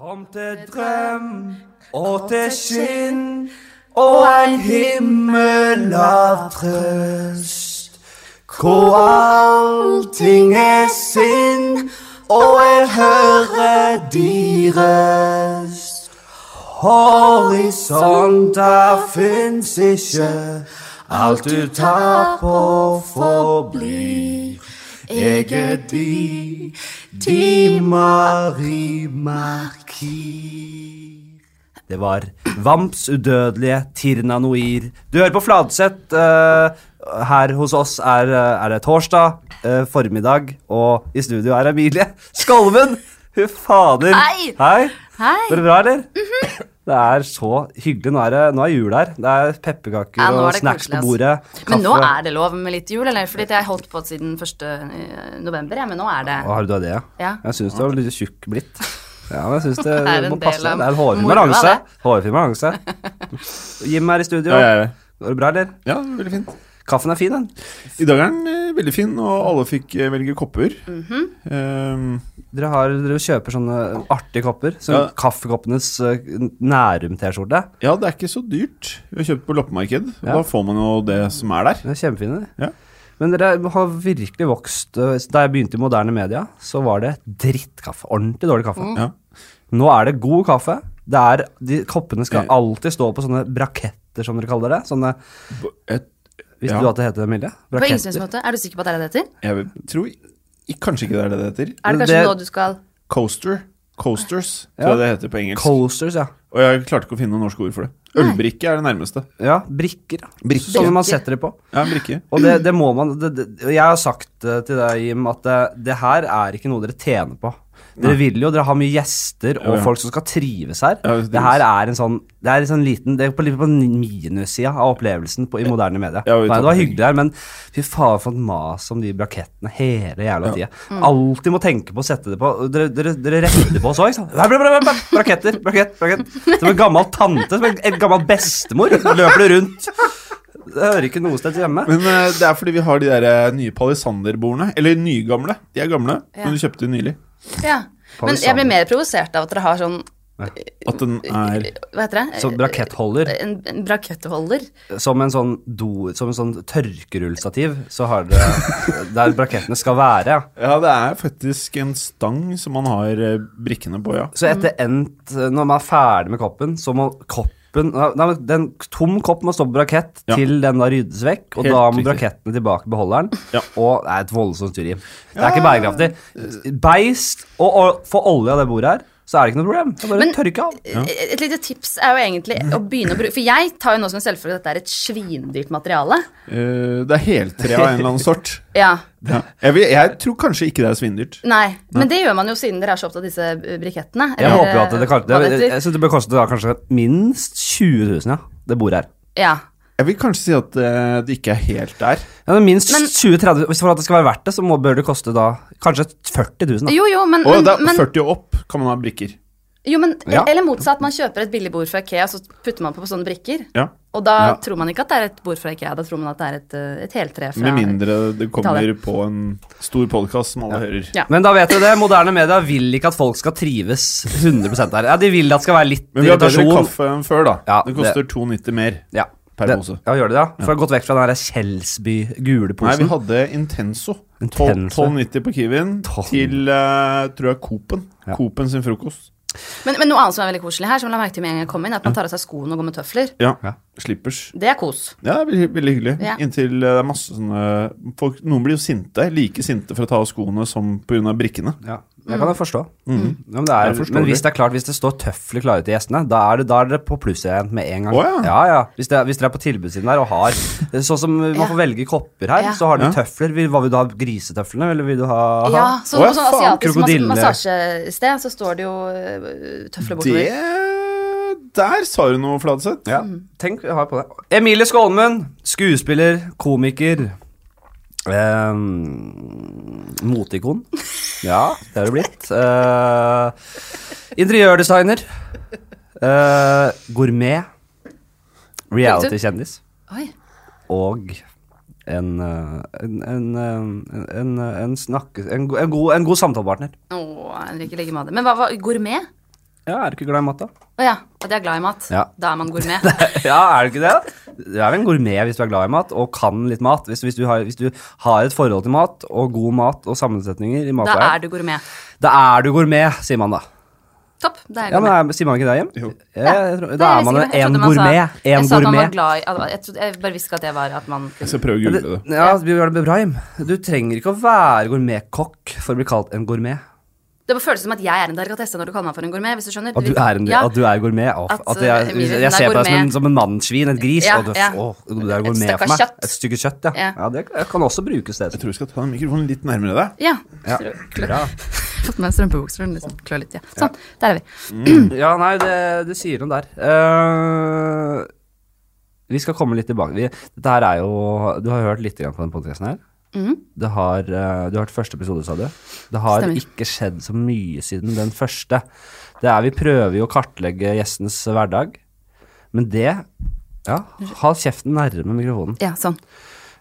Kom til drøm og til skinn og en himmel av trøst. Hvor allting er sinn, og jeg hører de røst. Horisonter fins ikke, alt du tar på forblir. Jeg er di, di Marie Marquis. Det var Vamps udødelige Tirna Noir. Du hører på Fladseth. eh, her hos oss er, eh, er det torsdag eh, formiddag, og i studio er Emilie Skolven. Hun fader. Hei. Hei. Hei. Går det bra, eller? Det er så hyggelig. Nå er, det, nå er jul her. Det er pepperkaker Ja, og snacks på bordet. bordet. Men nå er det lov med litt jul, eller? Fordi jeg har holdt på siden 1. november, ja, men nå er det Å, har du det, ja? Ja. Jeg syns du har litt tjukk blitt. Ja, men jeg synes det, Det må passe. Det er en hårfin balanse. Hårfin balanse. Jim er i studio. Ja. Går det bra, eller? Ja, veldig fint. Kaffen er fin, den. I dag er den eh, veldig fin, og alle fikk eh, velge kopper. Mm -hmm. um, Dere, har, dere kjøper sånne artige kopper. Som Ja. Kaffekoppenes uh, Nærum-T-skjorte. ja, det er ikke så dyrt. Vi har kjøpt på loppemarked. og Ja. Da får man jo det som er der. Det er kjempefine. Ja. Men dere har virkelig vokst Da jeg begynte i moderne media, så var det drittkaffe. Ordentlig dårlig kaffe. Mm. Ja. Nå er det god kaffe. Det er, de Koppene skal alltid stå på sånne braketter, som dere kaller det. Sånne, Et, Visste Ja. du at det heter det, Emilie? På innstillingsmåte. Er du sikker på at det er det det heter? jeg tror kanskje ikke det er det det heter. Er det kanskje Det- nå du skal Coaster. Coasters, tror Ja. jeg det heter på engelsk. Coasters, ja. og jeg klarte ikke å finne noe norsk ord for det. Ølbrikke er det nærmeste. Ja, brikker. brikker. Sånne man setter det på. Ja, brikker brikke. Og det, det må man det, det, Jeg har sagt eh, til deg, Jim, at det, det her er ikke noe dere tjener på. Dere vil jo, dere har mye gjester og Ja, ja. folk som skal trives her. Ja, det her er en sånn Det er en sånn liten Det er på, på minussida av opplevelsen på, i moderne medier. Ja, Nei, det var hyggelig her, men fy faen for et mas om de brakettene hele jævla Ja. tida. Alltid må tenke på å sette det på. Dere, dere, dere retter på oss òg, ikke sant? Bra, bra, bra, bra, Braketter, brakett, brakett. Som en gammel tante, som en, en gammel bestemor, løper du rundt. Det hører ikke noe sted hjemme. Men uh, det er fordi vi har de der eh, nye palisanderbordene. Eller nygamle. De er gamle, Ja. men du kjøpte de nylig. Ja. Men jeg blir mer provosert av at dere har sånn At den er Hva heter det? Sånn brakettholder. En, en brakettholder. Som en sånn do, som en sånn tørkerullstativ, så har dere Der brakettene skal være. ja. Ja, det er faktisk en stang som man har eh, brikkene på, ja. Så etter endt Når man er ferdig med koppen, så må koppen Nei, men den tom kopp må stå på brakett Ja. til den da ryddes vekk, og Helt da må riktig. brakettene tilbake i beholderen. Ja. Og det er et voldsomt styr, Det er ikke bærekraftig. Beist og, og få olje av det bordet her, så er det ikke noe problem. Det er bare Men- tørke av. Et lite tips er jo egentlig å begynne å bruke For jeg tar jo nå som en selvfølge at dette er et svindyrt materiale. Uh, det er heltre av en eller annen sort. Ja. Ja. Jeg, vil, jeg tror kanskje ikke det er svindyrt. Nei. Men det gjør man jo siden dere er så opptatt av disse eh, brikettene. Jeg håper jo at det, det, det, det, jeg synes det bør koste da kanskje minst 20 000, ja. Det bordet her. Ja. Jeg vil kanskje si at uh, det ikke er helt der. Ja, men minst 20-30 Hvis For at det skal være verdt det, så må, bør det koste da kanskje 40 000. Da. Jo, jo, men, Og men, det er men, 40 og opp kan man ha brikker. jo, men Ja. Eller motsatt, man kjøper et billig bord fra Ikea, så putter man på, på sånne brikker. Ja. Og da Ja. tror man ikke at det er et bord fra Ikea, da tror man at det er et, eh, et heltre fra Med mindre det kommer Italien. på en stor podkast som alle hører. Ja. Men da vet du det, moderne media vil ikke at folk skal trives 100 her. Ja, De vil at det skal være litt Men vi har bedre kaffe enn før, da. Ja, det koster 2,90 mer. Ja, Per det, pose. Ja, gjør det det, ja? For å har gått vekk fra den der Kjelsby gule Nei, vi hadde Intenso. Intenso. 12,90 på Kiwien til uh, tror jeg Coop-en. Ja. Coop-en sin frokost. Men, men noe annet som er veldig koselig her, som jeg la merke til med en gang jeg kom inn, er at man tar av seg skoene og går med tøfler. Ja. Ja. Slippers. Det er kos. Ja, det er veldig, veldig hyggelig. Ja. Inntil eh, det er masse sånne folk, Noen blir jo sinte. Like sinte for å ta av skoene som pga. brikkene. Ja, det kan jeg forstå. Mm. Ja, men, det er, Jeg men hvis det. er klart, hvis det står tøfler klare til gjestene, da er det, da er det på pluss igjen med en gang. Oh, ja. ja, ja. Hvis, det, hvis dere er på tilbudssiden der og har Sånn som man får velge kopper her, Ja. så har du Ja. tøfler. Vil, hva vil du ha? Grisetøflene, eller vil du ha Ja, så, oh, ja, sånn faen, asiatisk massasjested så står det jo øh, tøfler bortover. Det Der sa du noe, Fladseth. Ja, tenk jeg har på det. Emilie Skålmund, skuespiller, komiker. Eh, Moteikon. Ja, det har det blitt. Uh, interiørdesigner. Uh, gourmet. Reality-kjendis. Og en eh, en, en, en, en, snakke, en, en, god, en god samtalepartner. Åh, Henrik legger med det. Men hva var gourmet? Ja, er du ikke glad i mat, da? Å ja, at jeg er glad i mat. Ja. Da er man gourmet. ja, er du ikke det? Du er vel en gourmet hvis du er glad i mat og kan litt mat. Hvis, hvis, du, har, hvis du har et forhold til mat og god mat og sammensetninger i Da er du gourmet. da er du gourmet, sier man da. Topp. Da er jeg Ja, men er, Sier man ikke det, Jim? Jo. Ja, jeg tror, da er man jo jeg en trodde sa- gourmet. En Jeg sa at man var glad i jeg, trodde, jeg bare visste at det var at man Jeg kunne skal prøve å google det. Ja, det bra, Jim. Du trenger ikke å være gourmetkokk for å bli kalt en gourmet. Det bare føles som at jeg er en delikatesse når du kaller meg for en gourmet, hvis du skjønner. At du er, en, ja. at du er gourmet. At, at, jeg, jeg, jeg, er ser på deg som en, som en mannssvin, et gris. Ja, og du, ja. å, du er Et gourmet stykke for meg. kjøtt. Et stykke kjøtt, ja. Ja. ja. Det kan også brukes, det. Jeg tror vi skal ta den mikrofonen litt nærmere deg. Ja. Ja. Bra. Fått med meg strømpebukser og liksom klør litt, ja. Sånn, der er vi. Ja, nei, det, det sier noe der. Uh, vi skal komme litt tilbake. Vi, dette her er jo Du har hørt litt på den podkasten her. Mhm. Det har, eh, du har hørt første episode, sa du. Det har Stemmer. ikke skjedd så mye siden den første. Det er, Vi prøver jo å kartlegge gjestens hverdag, men det Ja, ha kjeften nærme mikrofonen. Ja, sånn.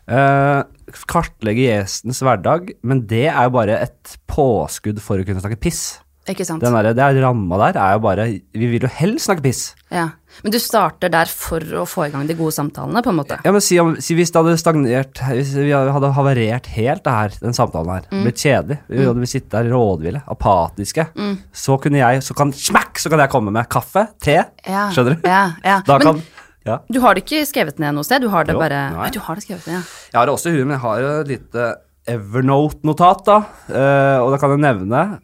Eh, kartlegge gjestens hverdag, men det er jo bare et påskudd for å kunne snakke piss. Ikke sant. Den der, det ramma der er jo bare Vi vil jo helst snakke piss. Ja. Men du starter der for å få i gang de gode samtalene, på en måte. Ja, men si, om, si hvis det hadde stagnert Hvis vi hadde havarert helt det her, den samtalen her, Mm. blitt kjedelig, vi hadde sittet der rådville, apatiske, så kunne jeg Så kan smakk, så kan jeg komme med kaffe, te. Ja. Skjønner du? Ja, ja. Da Men kan Ja. du har det ikke skrevet ned noe sted? Du har det Jo, bare nei. Du har det skrevet ned, ja. Jeg har det også i huet, men jeg har et lite Evernote-notat, da. Eh, og da kan jeg nevne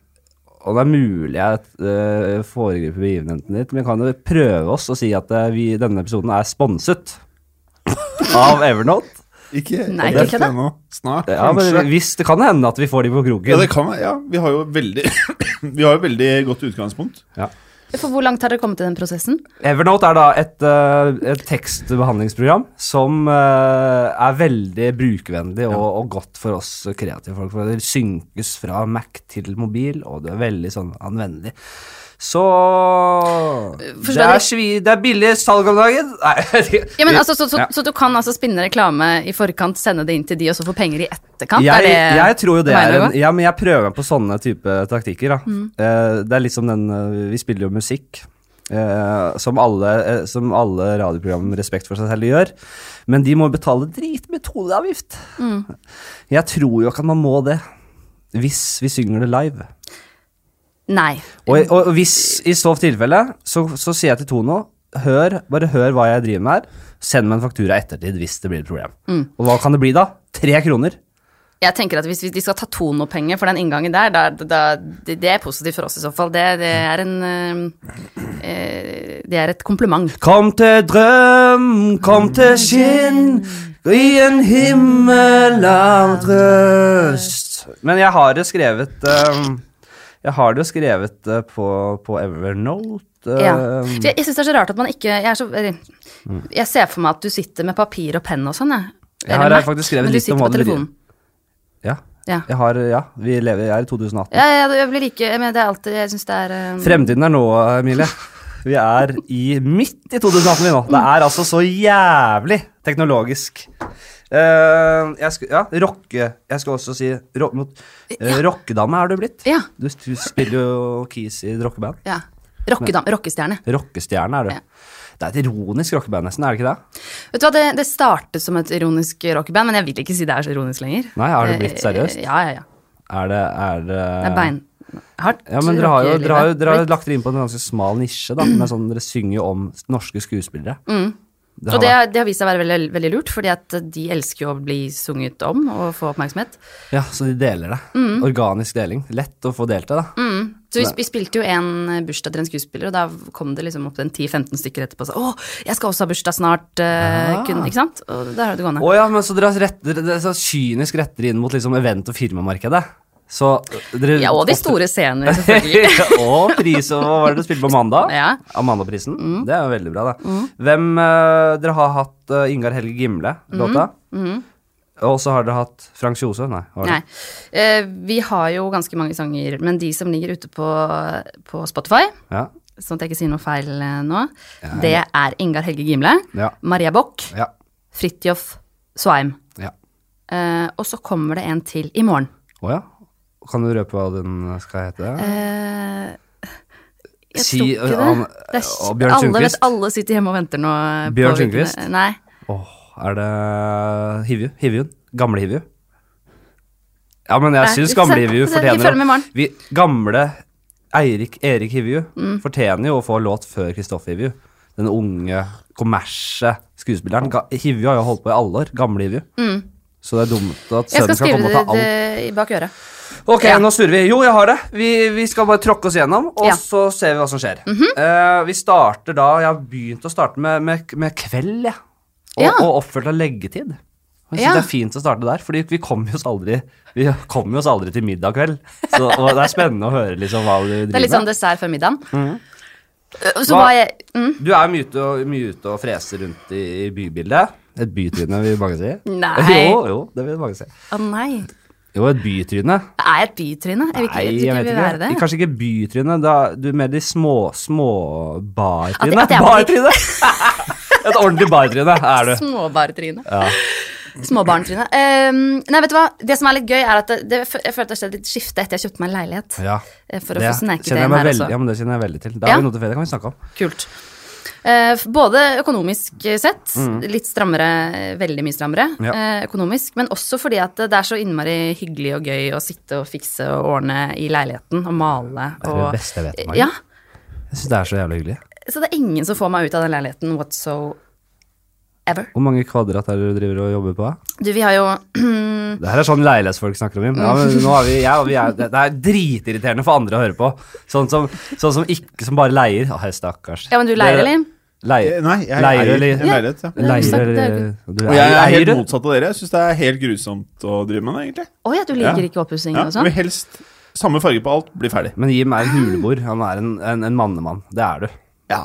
Og det er mulig jeg uh, foregriper begivenheten ditt, men vi kan jo prøve oss å si at uh, vi, denne episoden er sponset av Evernote. Ikke, Nei, det ikke det. ennå. Snart, Ja, men hvis Det kan hende at vi får de på kroken. Ja, det kan. Ja, vi har jo veldig Vi har jo veldig godt utgangspunkt. Ja. For hvor langt har dere kommet i den prosessen? Evernote er da et, eh, et tekstbehandlingsprogram som eh, er veldig brukervennlig og, og godt for oss kreative folk. Det synkes fra Mac til mobil, og det er veldig sånn anvendelig. Så det er, svi, det er billig salg om dagen. Nei. Ja, men altså, så, så, Ja. så du kan altså spinne reklame i forkant, sende det inn til de, og så få penger i etterkant? jeg, jeg tror jo det er en. Ja, men jeg prøver meg på sånne type taktikker, da. Mm. Uh, det er litt som den uh, Vi spiller jo musikk. Uh, som, alle, uh, som alle radioprogram respekt for seg selv gjør. Men de må betale dritmetodeavgift. Mm. Jeg tror jo ikke at man må det. Hvis vi synger det live. Nei. Og, og, hvis i så tilfelle, så, så sier jeg til Tono Hør, bare hør hva jeg driver med her. Send meg en faktura i ettertid hvis det blir et problem. Mm. Og hva kan det bli da? Tre kroner? Jeg tenker at Hvis vi- de skal ta Tono-penger for den inngangen der, da, da, det, er positivt for oss i så fall. Det, det er en eh, Det er et kompliment. Kom til drøm, kom til skinn, i en himmel av trøst. Men jeg har skrevet um, Jeg har det jo skrevet uh, på, på Evernote. Ja. For jeg jeg syns det er så rart at man ikke Jeg, så, jeg ser for meg at du sitter med papir og penn og sånn, jeg. Jeg har Mac, faktisk skrevet du litt om hva betyr. telefonen. ja. Ja. Jeg har, ja, vi lever, jeg er i 2018. Ja, ja, jeg blir like men Det er alltid Jeg syns det er Um... Fremtiden er nå, Emilie. Vi er i, midt i 2018 vi nå. Det er altså så jævlig teknologisk. Eh, jeg skal, ja, rocke Jeg skal også si ro, mot, uh, Rockedame er du blitt. Ja. Du, du spiller jo keys i et rockeband. ja. Rockedam, rockestjerne. Rockestjerne er du. Ja. Det er et ironisk rockeband, nesten, er det ikke det? Vet du hva, det, det startet som et ironisk rockeband, men jeg vil ikke si det er så ironisk lenger. Nei, har det blitt Eh, seriøst? Ja, ja, ja. Er det, er det Det er beinhardt. Ja, men dere har jo, dere har, jo, dere har lagt dere inn på en ganske smal nisje, da. Med sånn, dere synger jo om norske skuespillere. Mm. Det Og det, det har vist seg å være veldig, veldig lurt, fordi at de elsker jo å bli sunget om og få oppmerksomhet. Ja, så de deler det. Organisk deling. Lett å få delt det, da. Mm. Så vi, vi spilte jo en bursdag til en skuespiller, og da kom det liksom opp en 10-15 stykker etterpå og sa 'Å, jeg skal også ha bursdag snart', eh, Ah. kun, ikke sant? Og der har det gående. Å ja, men så dere retter, dere er så kynisk retter inn mot liksom event- og firmamarkedet. Så dere Ja, og de store scener, selvfølgelig. og pris og hva var det du spilte på mandag? Ja. Amandaprisen. Mm. Det er jo veldig bra, det. Hvem uh, Dere har hatt uh, Ingar Helge Gimle, låta. Og så har dere hatt Frank Kjose? Nei. Mm. Nei. Eh, vi har jo ganske mange sanger, men de som ligger ute på, på Spotify, Ja. sånn at jeg ikke sier noe feil eh, nå, det er Ingar Helge Gimle, Ja. Maria Bock, Ja. Fridtjof Swaim. ja. Eh, og så kommer det en til i morgen. Oh, ja. Kan du røpe hva den skal hete? Eh, Jeg Si, tror ikke det. han- det er, og Bjørn alle, vet, alle sitter hjemme og venter nå. Bjørn Sundquist? Nei. Oh, er det Hivju? Hivjun? Gamle Hivju? Ja, men jeg syns gamle. Hivju fortjener det. vi, Gamle Eirik Erik Hivju Mm. fortjener jo å få låt før Kristoffer Hivju. Den unge, kommersielle skuespilleren. Hivju har jo holdt på i alle år. Gamle Hivju. Så det er dumt at Mm. Skal sønnen skal komme og ta alt. Jeg det i bak øret. Ok, Ja. nå snurrer vi. Jo, jeg har det. Vi, vi skal bare tråkke oss gjennom, og Ja. Så ser vi hva som skjer. Eh, vi starter da Jeg har begynt å starte med, med, med kveld, jeg. Og, Ja. og oppfølgt av leggetid. Jeg synes. Det er fint å starte der, Fordi vi kommer jo oss aldri Vi oss aldri til middag kveld. Så, og det er spennende å høre liksom hva du driver. Det er litt sånn dessert før middagen. Uh, Så Hva- jeg mm, Du er mye ute, og, mye ute og freser rundt i, i bybildet. Et bytryne, vil mange si. Nei. Jo, jo, det vil mange si. Å nei. Jo, et bytryne. Det Er et bytryne? Jeg vil ikke, Nei, jeg jeg vil ikke. være det. Kanskje ikke bytryne, da du er mer de små, små bartryne. Bartryne! Et ordentlig bartryne er du. Småbartryne. Ja. Småbarntryne. Um, nei, vet du hva? Det som er litt gøy, er at det, det, jeg at det har skjedd litt skifte etter jeg kjøpte meg en leilighet. ja. eh, For å Det få sneket det inn her også. ja, men det kjenner jeg veldig til. Ja. har vi noe til fredag, kan vi snakke om. Kult. Eh, både økonomisk sett, Mm. litt strammere, veldig mye strammere Ja. eh, økonomisk, men også fordi at det er så innmari hyggelig og gøy å sitte og fikse og ordne i leiligheten og male. Det er det beste jeg vet. Mari. ja, Jeg syns det er så jævlig hyggelig. så det er ingen som får meg ut av den leiligheten whatsoever. Hvor mange kvadrat er det du driver og jobber på? Du, vi har jo Det her er sånn leilighetsfolk snakker om. Jim. Ja, men nå er vi, ja, vi er, det er dritirriterende for andre å høre på. Sånn som, sånn som ikke som bare leier. Å, stakkars. Ja, men du leier, eller? Leier. Eh, Nei, jeg Leier, eier en leilighet. Ja. Du Og jeg er helt motsatt av dere. Jeg syns det er helt grusomt å drive med det, egentlig. Oh, ja, du liker Ja. ikke oppussing Ja, og sånn? vil helst samme farge på alt, bli ferdig. Men Jim er en hulebor. Han er en, en, en mannemann. Det er du. Ja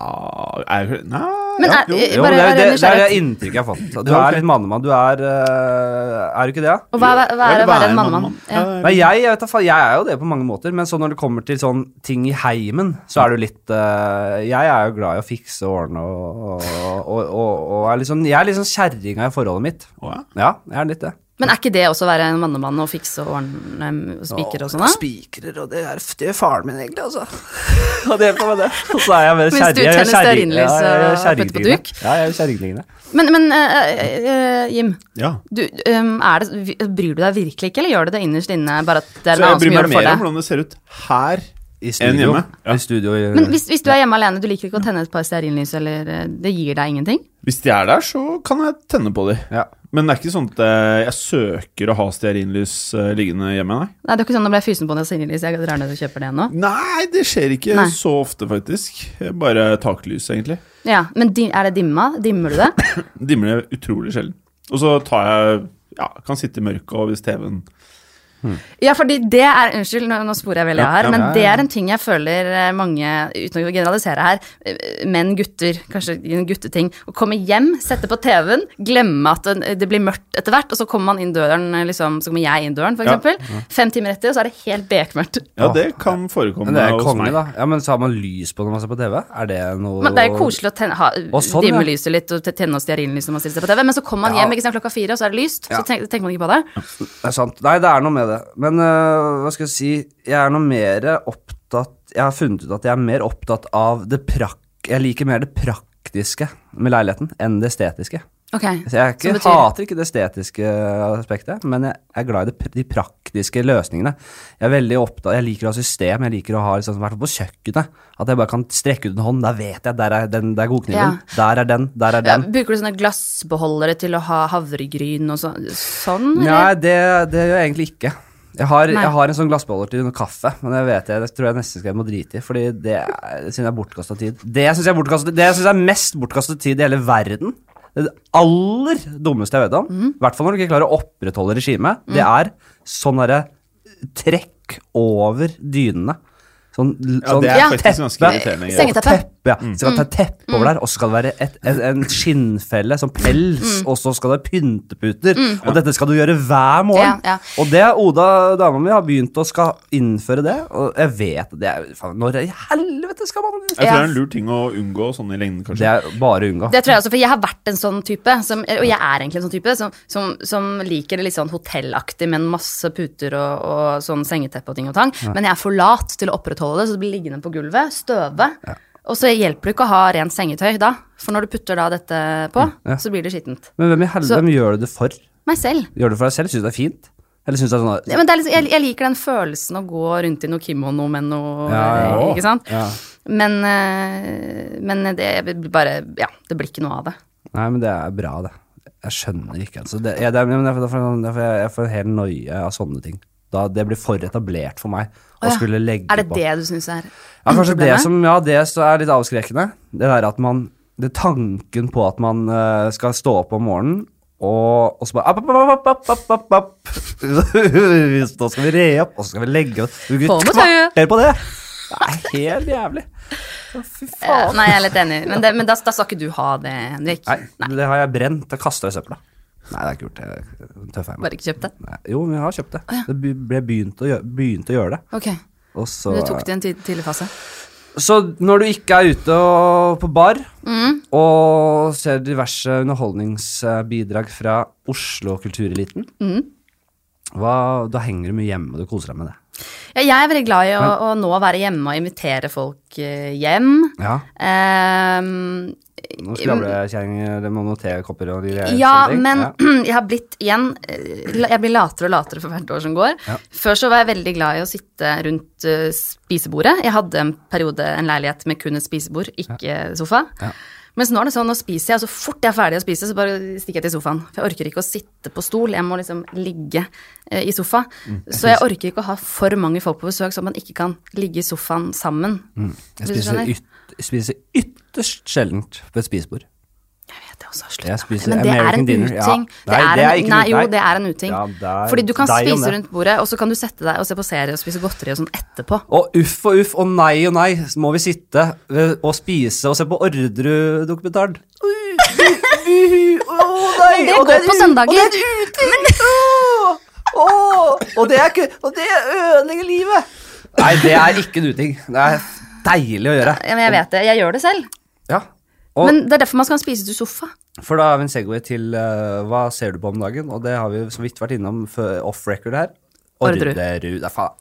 er Nei Men ja, jo. eh, Jo, Bare- det, er, det, det er det inntrykket jeg har fått. Du er litt mannemann. Du er øh, Er du ikke det? da? Og hva, hva, er det å være en mannemann? Ja. Ja, Nei, jeg, jeg, vet jeg er jo det på mange måter, men så når det kommer til sånn ting i heimen, så er du litt øh, Jeg er jo glad i å fikse og ordne og, og, og, og, og er sånn, Jeg er litt sånn kjerringa i forholdet mitt. Ja. Ja, jeg er litt det. Men er ikke det også å være en mannemann og fikse og ordne og spikre og sånn? Spikrer, og det er, det er faren min egentlig, altså. Og det hjelper med det. Og så er jeg mer Mens du kjerring. jeg er tenner stearinlys ja, jeg er og putter på duk? Ja, jeg er kjerringtingene. Men, men uh, uh, Jim, ja. du, um, er det, bryr du deg virkelig ikke, eller gjør du det innerst inne, bare at det er Så en jeg annen som bryr gjør meg det for mer om hvordan det ser ut her I studio. hjemme. Ja. I studio i, Men hvis, hvis du er hjemme alene, du liker ikke å tenne et par stearinlys, eller eh, det gir deg ingenting? Hvis de er der, så kan jeg tenne på de. ja. Men det er ikke sånn at eh, jeg søker å ha stearinlys eh, liggende hjemme, nei. Nei, det er ikke sånn at ble jeg fysen på noe stearinlys, jeg drar ned og kjøper det nå. Nei, det skjer ikke Nei. så ofte, faktisk. Bare taklys, egentlig. Ja, men er det dimma? Dimmer du det? Dimmer det utrolig sjelden. Og så tar jeg Ja, kan sitte i mørket, og hvis TV-en Ja, fordi det er Unnskyld, nå, nå sporer jeg veldig av Ja, her, ja, men ja, ja. det er en ting jeg føler eh, mange, uten å generalisere her, eh, menn, gutter, kanskje en gutteting, å komme hjem, sette på TV-en, glemme at det, blir mørkt etter hvert, og så kommer man inn døren, eh, liksom, så kommer jeg inn døren, for Ja, eksempel. Fem timer etter, og så er det helt bekmørkt. Ja, det kan forekomme Men det er hos konge, meg. da. Ja, Men så har man lys på når man ser på TV? Er det noe Men det er jo koselig å tenne, ha, Og sånn, dimme ja. lyset litt og tenne oss stearinlys når man stiller seg på TV, men så kommer man Ja. hjem ikke sant, klokka fire, og så er det lyst, Ja. så tenker, tenker man ikke på det. Det er sant. Nei, det er noe med det. Men uh, hva skal jeg si Jeg er noe mer opptatt Jeg har funnet ut at jeg er mer opptatt av det prak... Jeg liker mer det praktiske med leiligheten enn det estetiske. Ok, Så jeg ikke, betyr- hater ikke det estetiske aspektet, men jeg er glad i det, de praktiske løsningene. Jeg er veldig opptatt, jeg liker å ha system, jeg liker å ha liksom, hvert fall på kjøkkenet, at jeg bare kan strekke ut en hånd, der vet jeg, der er den, der er godkniven, der er den, der er ja, den. Bruker du sånne glassbeholdere til å ha havregryn og så, sånn? eller? Nei, det, det gjør jeg egentlig ikke. Jeg har, jeg har en sånn glassbeholder til noe kaffe, men det vet jeg, det tror jeg nesten skal jeg må drite i, fordi det, synes jeg er bortkastet tid. Det syns jeg er bortkastet, det synes jeg er mest bortkastet tid i hele verden. Det aller dummeste jeg vet om, i i hvert fall når du ikke klarer å opprettholde regimet, det er sånn derre trekk over dynene. Sånn, Ja, sånn det er faktisk ganske irriterende. Sengeteppe. Ja. Så skal det ta et teppe over der, og så skal det være et, et, en skinnfelle som pels, og så skal det være pynteputer. Og dette skal du gjøre hver morgen. Ja, ja. Og det Oda, dama mi, har begynt å skal innføre det. Og jeg vet det er, faen, Når i helvete skal man Jeg tror Ja. det er en lur ting å unngå sånn i lengden, kanskje. Det er bare å unngå. Det tror jeg også, for jeg har vært en sånn type, som, og jeg er egentlig en sånn type, som, som, som liker det litt sånn hotellaktig med en masse puter og, og sånn sengeteppe og ting og tang. Men jeg er for lat til å opprettholde det, så det blir liggende på gulvet, støve. Og så hjelper det ikke å ha rent sengetøy da, for når du putter da dette på, ja. så blir det skittent. Men hvem helvete Så- hvem gjør du det for? Meg selv. Gjør du det for deg selv? Syns du det er fint? Eller syns du det er sånn Ja, men det liksom, jeg, jeg liker den følelsen å gå rundt i noe kimono med noe Ja, ja. Ikke sant? Ja. Men, eh, men det blir bare Ja, det blir ikke noe av det. Nei, men det er bra, det. Jeg skjønner ikke, altså. Det, jeg, det, jeg, jeg, jeg får helt noie av sånne ting. Da, det blir for etablert for meg å ja. skulle legge på. Er det på. det du syns er Ja, kanskje det som Ja, det er litt avskrekkende. Det der at man Det tanken på at man uh, skal stå opp om morgenen og, og så bare app, app, app. Nå skal vi re opp, og så skal vi legge oss Få med et tøyet. på det! Det er helt jævlig. Fy Eh, faen. Nei, jeg er litt enig. Men, det, men da, da skal ikke du ha det, Henrik. Nei, det har jeg brent. Jeg kasta jeg søpla. Nei, det jeg ikke gjort. Jeg tøffer meg. Bare ikke kjøpt det? Nei, jo, men jeg har kjøpt det. Det be- ble begynt å gjøre, begynt å gjøre det. Ok, Og så, Du tok det i en tid- tidlig fase? så når du ikke er ute og, på bar Mm. og ser diverse underholdningsbidrag fra Oslo-kultureliten, Mm. hva, da henger du mye hjemme og du koser deg med det. Ja, jeg er veldig glad i å, å nå være hjemme og invitere folk eh, hjem. Ja, Ehm, Nå skravlekjerring, det må noen tekopper og de der ja, men Ja. jeg har blitt igjen eh, Jeg blir latere og latere for hvert år som går. Ja. Før så var jeg veldig glad i å sitte rundt eh, spisebordet. Jeg hadde en periode en leilighet med kun et spisebord, ikke sofa. Ja. Mens nå er det sånn, nå spiser jeg, og så fort jeg er ferdig å spise, så bare stikker jeg til sofaen. For jeg orker ikke å sitte på stol, jeg må liksom ligge eh, i sofa. Mm, så jeg orker ikke å ha for mange folk på besøk, så man ikke kan ligge i sofaen sammen. Mm. Jeg spiser, skjønner? Spiser ytterst sjeldent et spisebord. Jeg vet det også, slutt. Men det er en dinner, ja. uting. Nei, det er det er en, ikke nei, jo, det er en uting. Ja, er Fordi du kan spise rundt bordet, og så kan du sette deg og se på serie og spise godteri og sånn etterpå. Og uff og uff og nei og nei, så må vi sitte og spise og se på Orderud-dokumentaren. Men det går på søndager. Og det er en uting! Åh, åh, og det er ikke Og det ødelegger livet! Nei, det er ikke en uting. Det er deilig å gjøre. Ja, men jeg vet det. Jeg gjør det selv. Ja. Og, Men det er derfor man skal spise til sofa. for da har vi en Segway til uh, hva ser du på om dagen, og det har vi så vidt vært innom off record her. Orderud. Orderud. Faen.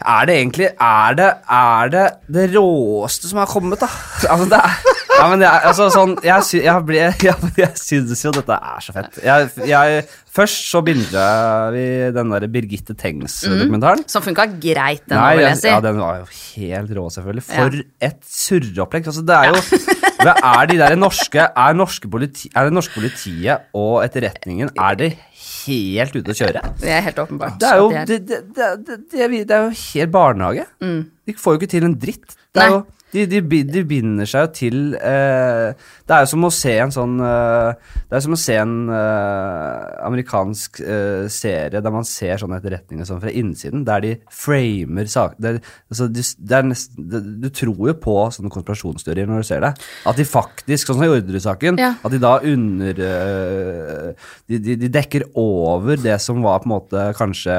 Er det egentlig Er det Er det det råeste som har kommet, da? Altså, det er ja, men det er, altså, sånn, jeg, sy jeg, ble, jeg, jeg synes jo dette er så fett. Jeg, jeg, først så binga vi den der Birgitte Tengs-dokumentaren. Som funka greit, den, Nei, jeg si. ja, den var jo helt rå, selvfølgelig. For et surreopplegg. Altså, det er jo Hva er de der norske Er, norske politi, er det norske politiet og etterretningen Er de helt ute å kjøre? Det er helt åpenbart. Det er jo, det, det, det, det, det, er, jo helt barnehage. De får jo ikke til en dritt. Det er Nei. jo, de, de, de binder seg jo til eh, Det er jo som å se en sånn eh, Det er som å se en eh, amerikansk eh, serie der man ser sånne etterretninger sånn fra innsiden, der de framer saker er- altså, Du tror jo på sånne konspirasjonsteorier når du ser det. At de faktisk, sånn som i Orderud-saken, Ja. at de da under eh, de, de, de dekker over det som var på en måte kanskje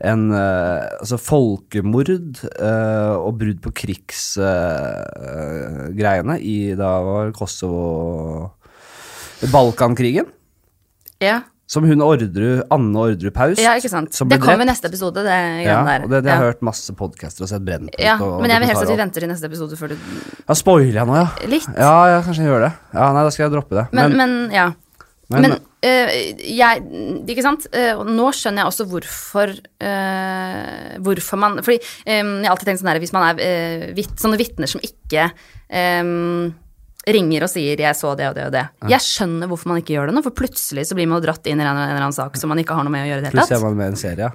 en eh, altså folkemord eh, og brudd på krigsgreiene i da var Kosovo Balkankrigen. Ja. Som hun ordrer Anne Orderud Paus. ja, ikke sant. Det kommer i neste episode, det Ja, der. og det, det har jeg ja. hørt masse podcaster og sett Brennpunkt. ja, og men jeg vil helst at vi venter til neste episode før du. Ja, spoiler jeg nå, ja? Litt. Ja, ja, kanskje jeg gjør det. Ja, Nei, da skal jeg droppe det. Men, men ja. men- Men, øh, jeg Ikke sant? Uh, nå skjønner jeg også hvorfor uh, Hvorfor man Fordi um, jeg har alltid tenkt sånn her Hvis man er vitt, sånne vitner som ikke um, ringer og sier 'jeg så det og det og det'. Jeg skjønner hvorfor man ikke gjør det nå, for plutselig så blir man dratt inn i en, en eller annen sak som man ikke har noe med å gjøre i det hele tatt. Plutselig er man med i en serie.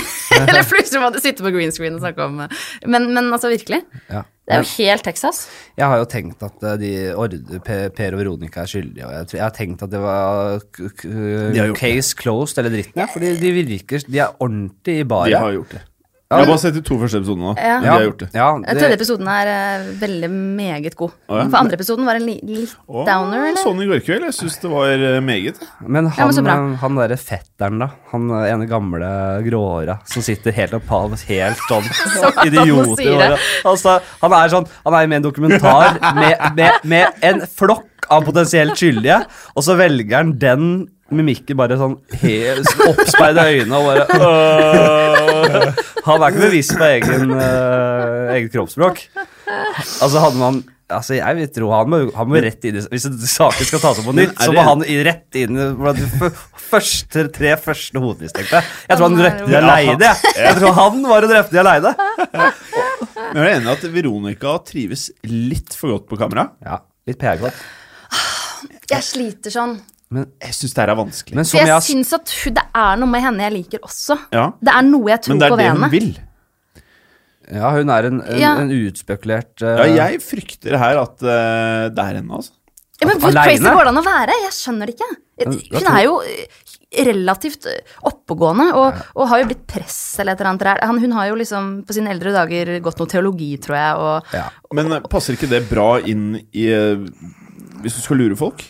eller plutselig må du sitte på green screen og snakke om Men, men altså, virkelig. Ja. Det er jo helt Texas. Jeg har jo tenkt at eh, de Per, per og Veronica er skyldige, og jeg, jeg har tenkt at det var k k har gjort case closed eller dritten, ja, fordi de virker De er ordentlig i De har gjort det. Jeg har bare sett de to første episodene da Ja. men De har gjort det. Ja, det... tredje episoden er uh, veldig meget god. Oh, ja. For andre episoden var en li litt oh, downer, eller? Sånn i går kveld. Jeg syns det var eh, meget. Men han, men eh, han derre fetteren, da. Han ene gamle gråhåra som sitter helt opphav, helt sånn idiot i håret. Altså, han er sånn Han er med i en dokumentar med, med, med en flokk av potensielt skyldige, og så velger han den mimikken bare sånn helt oppspeide øyne og bare øh. Han er ikke bevisst på egen, øh, eget kroppsspråk. Altså hadde man Altså jeg vil tro Han må, han må rett inn i Hvis saken skal tas opp på nytt, så må han rett inn i de første, tre første hovedmistenkte. Jeg tror han drepte de aleine. jeg. Jeg tror han var og drepte de aleine. Men jeg er enig i at Veronica trives litt for godt på kamera. Ja, litt PR-godt. Jeg sliter sånn. Men Jeg syns det her er vanskelig. Men som jeg jeg syns at hun, det er noe med henne jeg liker også. Ja. Det er noe jeg tror på henne Men det er det hun vil. Ja, hun er en, en, Ja. en utspekulert uh, Ja, jeg frykter her at uh, det er henne, altså. Ja, men hvor crazy går det an å være? Jeg skjønner det ikke. Hun er jo eh, relativt oppegående og, og har jo blitt press eller et eller annet. Han, hun har jo liksom på sine eldre dager gått noe teologi, tror jeg, og ja. Men passer ikke det bra inn i Hvis du skal lure folk?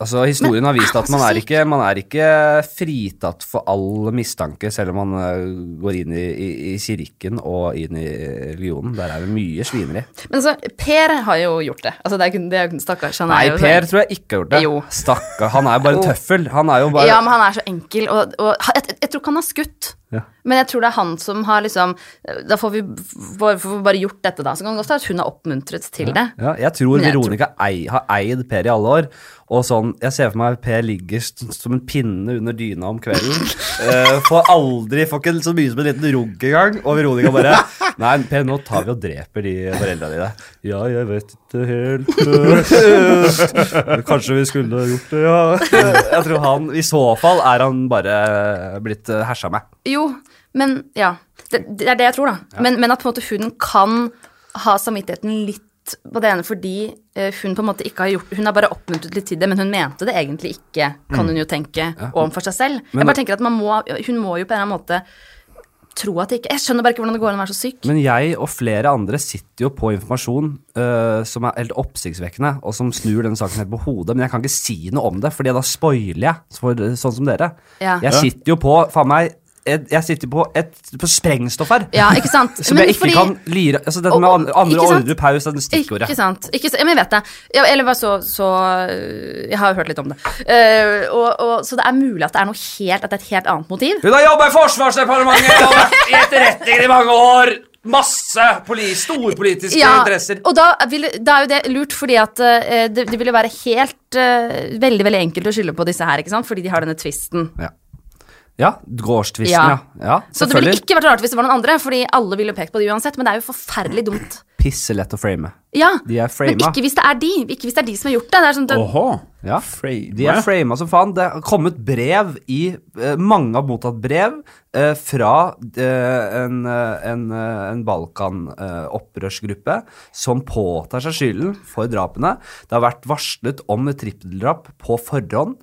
Altså, Historien har vist at man er, ikke, man er ikke fritatt for all mistanke, selv om man eh, går inn i, i, i kirken og inn i religionen. Der er det mye svineri. Men så, Per har jo gjort det. Altså, det er det er stakkars. Nei, jo Per tror jeg ikke har gjort det. Jo. Stakkar. Han er jo bare en tøffel. Han er jo bare Ja, men han er så enkel, og, og jeg, jeg, jeg tror ikke han har skutt. Ja. Men jeg tror det er han som har liksom Da får vi bare, får vi bare gjort dette, da. Så kan det godt være at hun har oppmuntret til det. Ja, jeg tror jeg Veronica ei, har eid Per i alle år. Og sånn, Jeg ser for meg Per ligger som en pinne under dyna om kvelden. uh, får aldri, får ikke så mye som en liten rugg engang. Og Veronica bare Nei, Per, nå tar vi og dreper de foreldra dine. Ja, jeg vet ikke helt Kanskje vi skulle gjort det, ja. Jeg tror han I så fall er han bare blitt eh, hersa med. Jo, men ja. Det, det er det jeg tror, da. Men, men at på en måte hun kan ha samvittigheten litt på det ene fordi eh, hun på en måte ikke har gjort Hun har bare oppmuntret litt til det, men hun mente det egentlig ikke, kan hun jo tenke overfor seg selv. Men- jeg bare tenker at man må Hun må jo på en eller annen måte tro at det ikke Jeg skjønner bare ikke hvordan det går an å være så syk. Men jeg og flere andre sitter jo på informasjon uh, som er helt oppsiktsvekkende, og som snur denne saken helt på hodet. Men jeg kan ikke si noe om det, for da spoiler jeg, for, sånn som dere. Ja. Jeg sitter jo på faen meg Jeg sitter på, et, på sprengstoff her. Ja, ikke sant? Som Men jeg ikke fordi- kan lire Altså Dette Og- med andre, ordre paus er stikkordet. Ikke sant. Ikke, men jeg vet det. Jeg, eller hva så, så Jeg har jo hørt litt om det. Uh, og, og, så det er mulig at det er noe helt At det er et helt annet motiv. Hun har jobba i Forsvarsdepartementet og vært i etterretningen i mange år! Masse poli storpolitiske interesser. og da, vil, da er jo det lurt, fordi at uh, det, det ville være helt uh, veldig veldig enkelt å skylde på disse her, ikke sant? fordi de har denne tvisten. Ja, ja gårdstvisten, ja. Ja. ja. Så det ville ikke vært rart hvis det var noen andre, fordi alle ville pekt på det uansett, men det er jo forferdelig dumt. Pisse lett å frame. Ja, De er men ikke hvis det er de. Ikke hvis det er de som har gjort det. det er sånn, det, Åhå. Ja, de er frama som faen. Det har kommet brev i uh, Mange har mottatt brev uh, fra uh, en, en, en Balkan-opprørsgruppe som påtar seg skylden for drapene. Det har vært varslet om et trippeldrap på forhånd.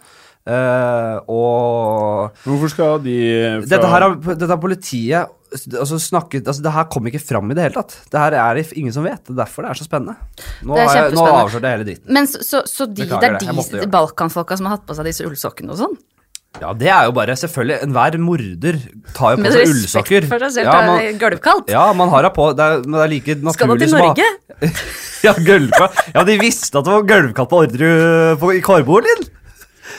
Eh, og Hvorfor skal de fra dette her har, dette har politiet altså snakket altså Det her kom ikke fram i det hele tatt. Det her er det ingen som vet. Det er derfor det er så spennende. Nå, Det har jeg, nå avslørte jeg hele dritten. men så, så, så de, det er de, gjøre. Balkanfolka som har hatt på seg disse ullsokkene og sånn? Ja, det er jo bare Selvfølgelig, enhver morder tar jo på Med seg respekt ullsokker. for seg selv, Ja, det er gulvkaldt. ja, man har det på. Det er, men det er like naturlig Skal man til Norge? ja, gulvkaldt. Ja, de visste at det var gulvkaldt på ordre i i kårboligen.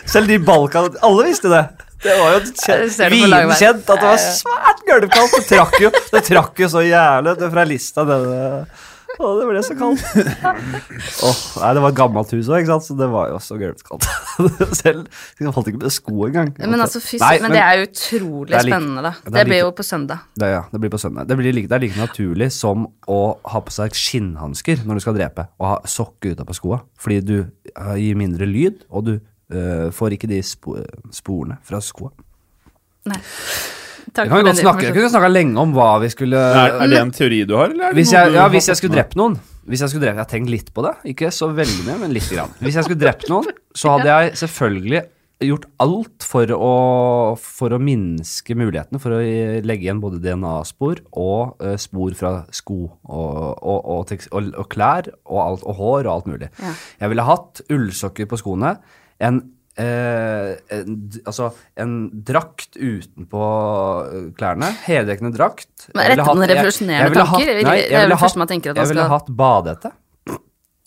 Selv de Balkan... Alle visste det. Det var jo viden vinkjent at det var svært gulvkaldt. Det trakk jo, det trakk jo så jævlig det fra lista nede. Å, det ble så kaldt. Oh, nei, det var et gammelt hus òg, så det var jo også gulvkaldt. Selv Jeg falt ikke med sko engang. Men altså, fys, Nei, men, det er jo utrolig det er like- spennende, da. det Det, blir like- jo på søndag. Det, ja, det blir på søndag. Det, blir like, det er like naturlig som å ha på seg skinnhansker når du skal drepe, og ha sokker utapå skoa. Fordi du eh, gir mindre lyd, og du eh, får ikke de spo sporene fra skoa. Nei. Takk kan for godt den snakke, jeg kunne snakka lenge om hva vi skulle er, er det en teori du har, eller er det hvis jeg, ja, hvis jeg skulle drept noen Hvis jeg skulle drept, Jeg har tenkt litt på det. Ikke så veldig mye, men lite grann. Hvis jeg skulle drept noen, så hadde jeg selvfølgelig gjort alt for å, for å minske mulighetene for å legge igjen både DNA-spor og uh, spor fra sko og, og, og, og, og klær og, alt, og hår og alt mulig. Ja. Jeg ville hatt ullsokker på skoene, en, eh, en, altså en drakt utenpå eh, klærne, heldekkende drakt. Men på noen revolusjonerende tanker? hatt- nei, jeg ville hatt- Jeg ville skal- hatt badehette.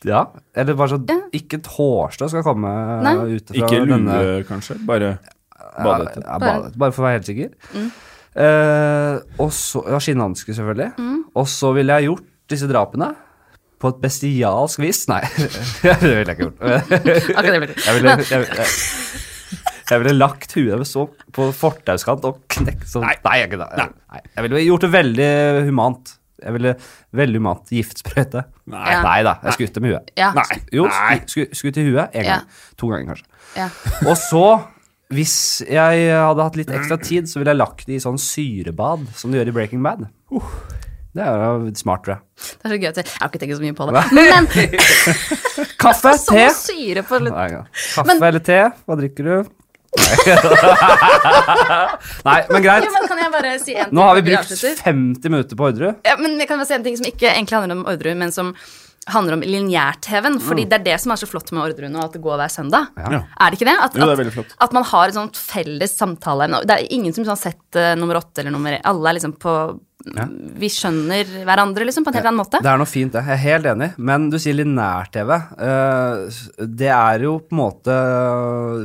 Ja, eller bare så Ja. Ikke et hårstrå skal komme Nei. ut fra Ikke lue, denne kanskje? Bare ja, badehette. Ja, badehette, bare for å være helt sikker. Eh, og så Ja, skinnhansker, selvfølgelig. Og så ville jeg gjort disse drapene på et bestialsk vis. Nei, det ville jeg ikke gjort. Jeg ville, jeg, jeg, jeg ville lagt huet så på fortauskant og knekt sånn Nei, nei, jeg, nei. jeg ville gjort det veldig humant. Jeg ville veldig humant giftsprøyte. Nei. Ja. Nei da, jeg skutt dem i huet. Ja. Nei. Jo, skutt i huet én Ja. gang. To ganger, kanskje. Ja. Og så, hvis jeg hadde hatt litt ekstra tid, så ville jeg lagt det i sånn syrebad, som du gjør i Breaking Bad. Det er jo smart, tror jeg. Det er så gøy at jeg, jeg har ikke tenkt så mye på det. Men Kaffe, sånn te syre på litt Nei, ja. Kaffe eller te? Hva drikker du? Nei, men greit. Jo, men kan jeg bare si en ting? Nå har vi brukt 50 minutter på Orderud. Ja, men jeg kan bare si en ting som ikke egentlig handler om Orderud, men som handler om lineær-TV-en. Fordi det er det som er så flott med Orderud nå, at det går hver søndag. Ja. Er det ikke det? At, Jo, det er at-. At man har et sånt felles samtaleemne. Det er ingen som har sett uh, nummer åtte eller nummer Alle er liksom på Vi skjønner hverandre liksom på en helt annen måte. Det er noe fint, det. Jeg er helt enig. Men du sier linær-TV. Eh, det er jo på en måte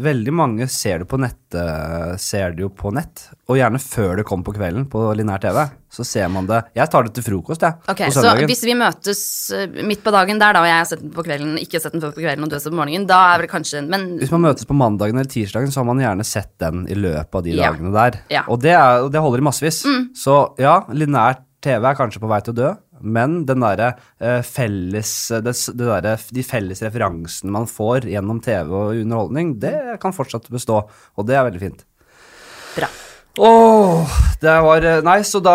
Veldig mange ser det på nett, eh, ser det jo på nett. Og gjerne før det kommer på kvelden på linær-TV. Så ser man det Jeg tar det til frokost, jeg. Ok, på Så hvis vi møtes eh, midt på dagen der, da, og jeg har sett den på kvelden, ikke sett den før på kvelden, og du har sett den på morgenen, da er vel kanskje Men Hvis man møtes på mandagen eller tirsdagen, så har man gjerne sett den i løpet av de Ja. dagene der. Ja. Mm. Og det, er, og det holder i massevis. Så ja, linær TV er kanskje på vei til å dø, men den der, eh, felles det, det der, De felles referansene man får gjennom TV og underholdning, det kan fortsatt bestå, og det er veldig fint. bra. Åh, det var eh, Nei, så da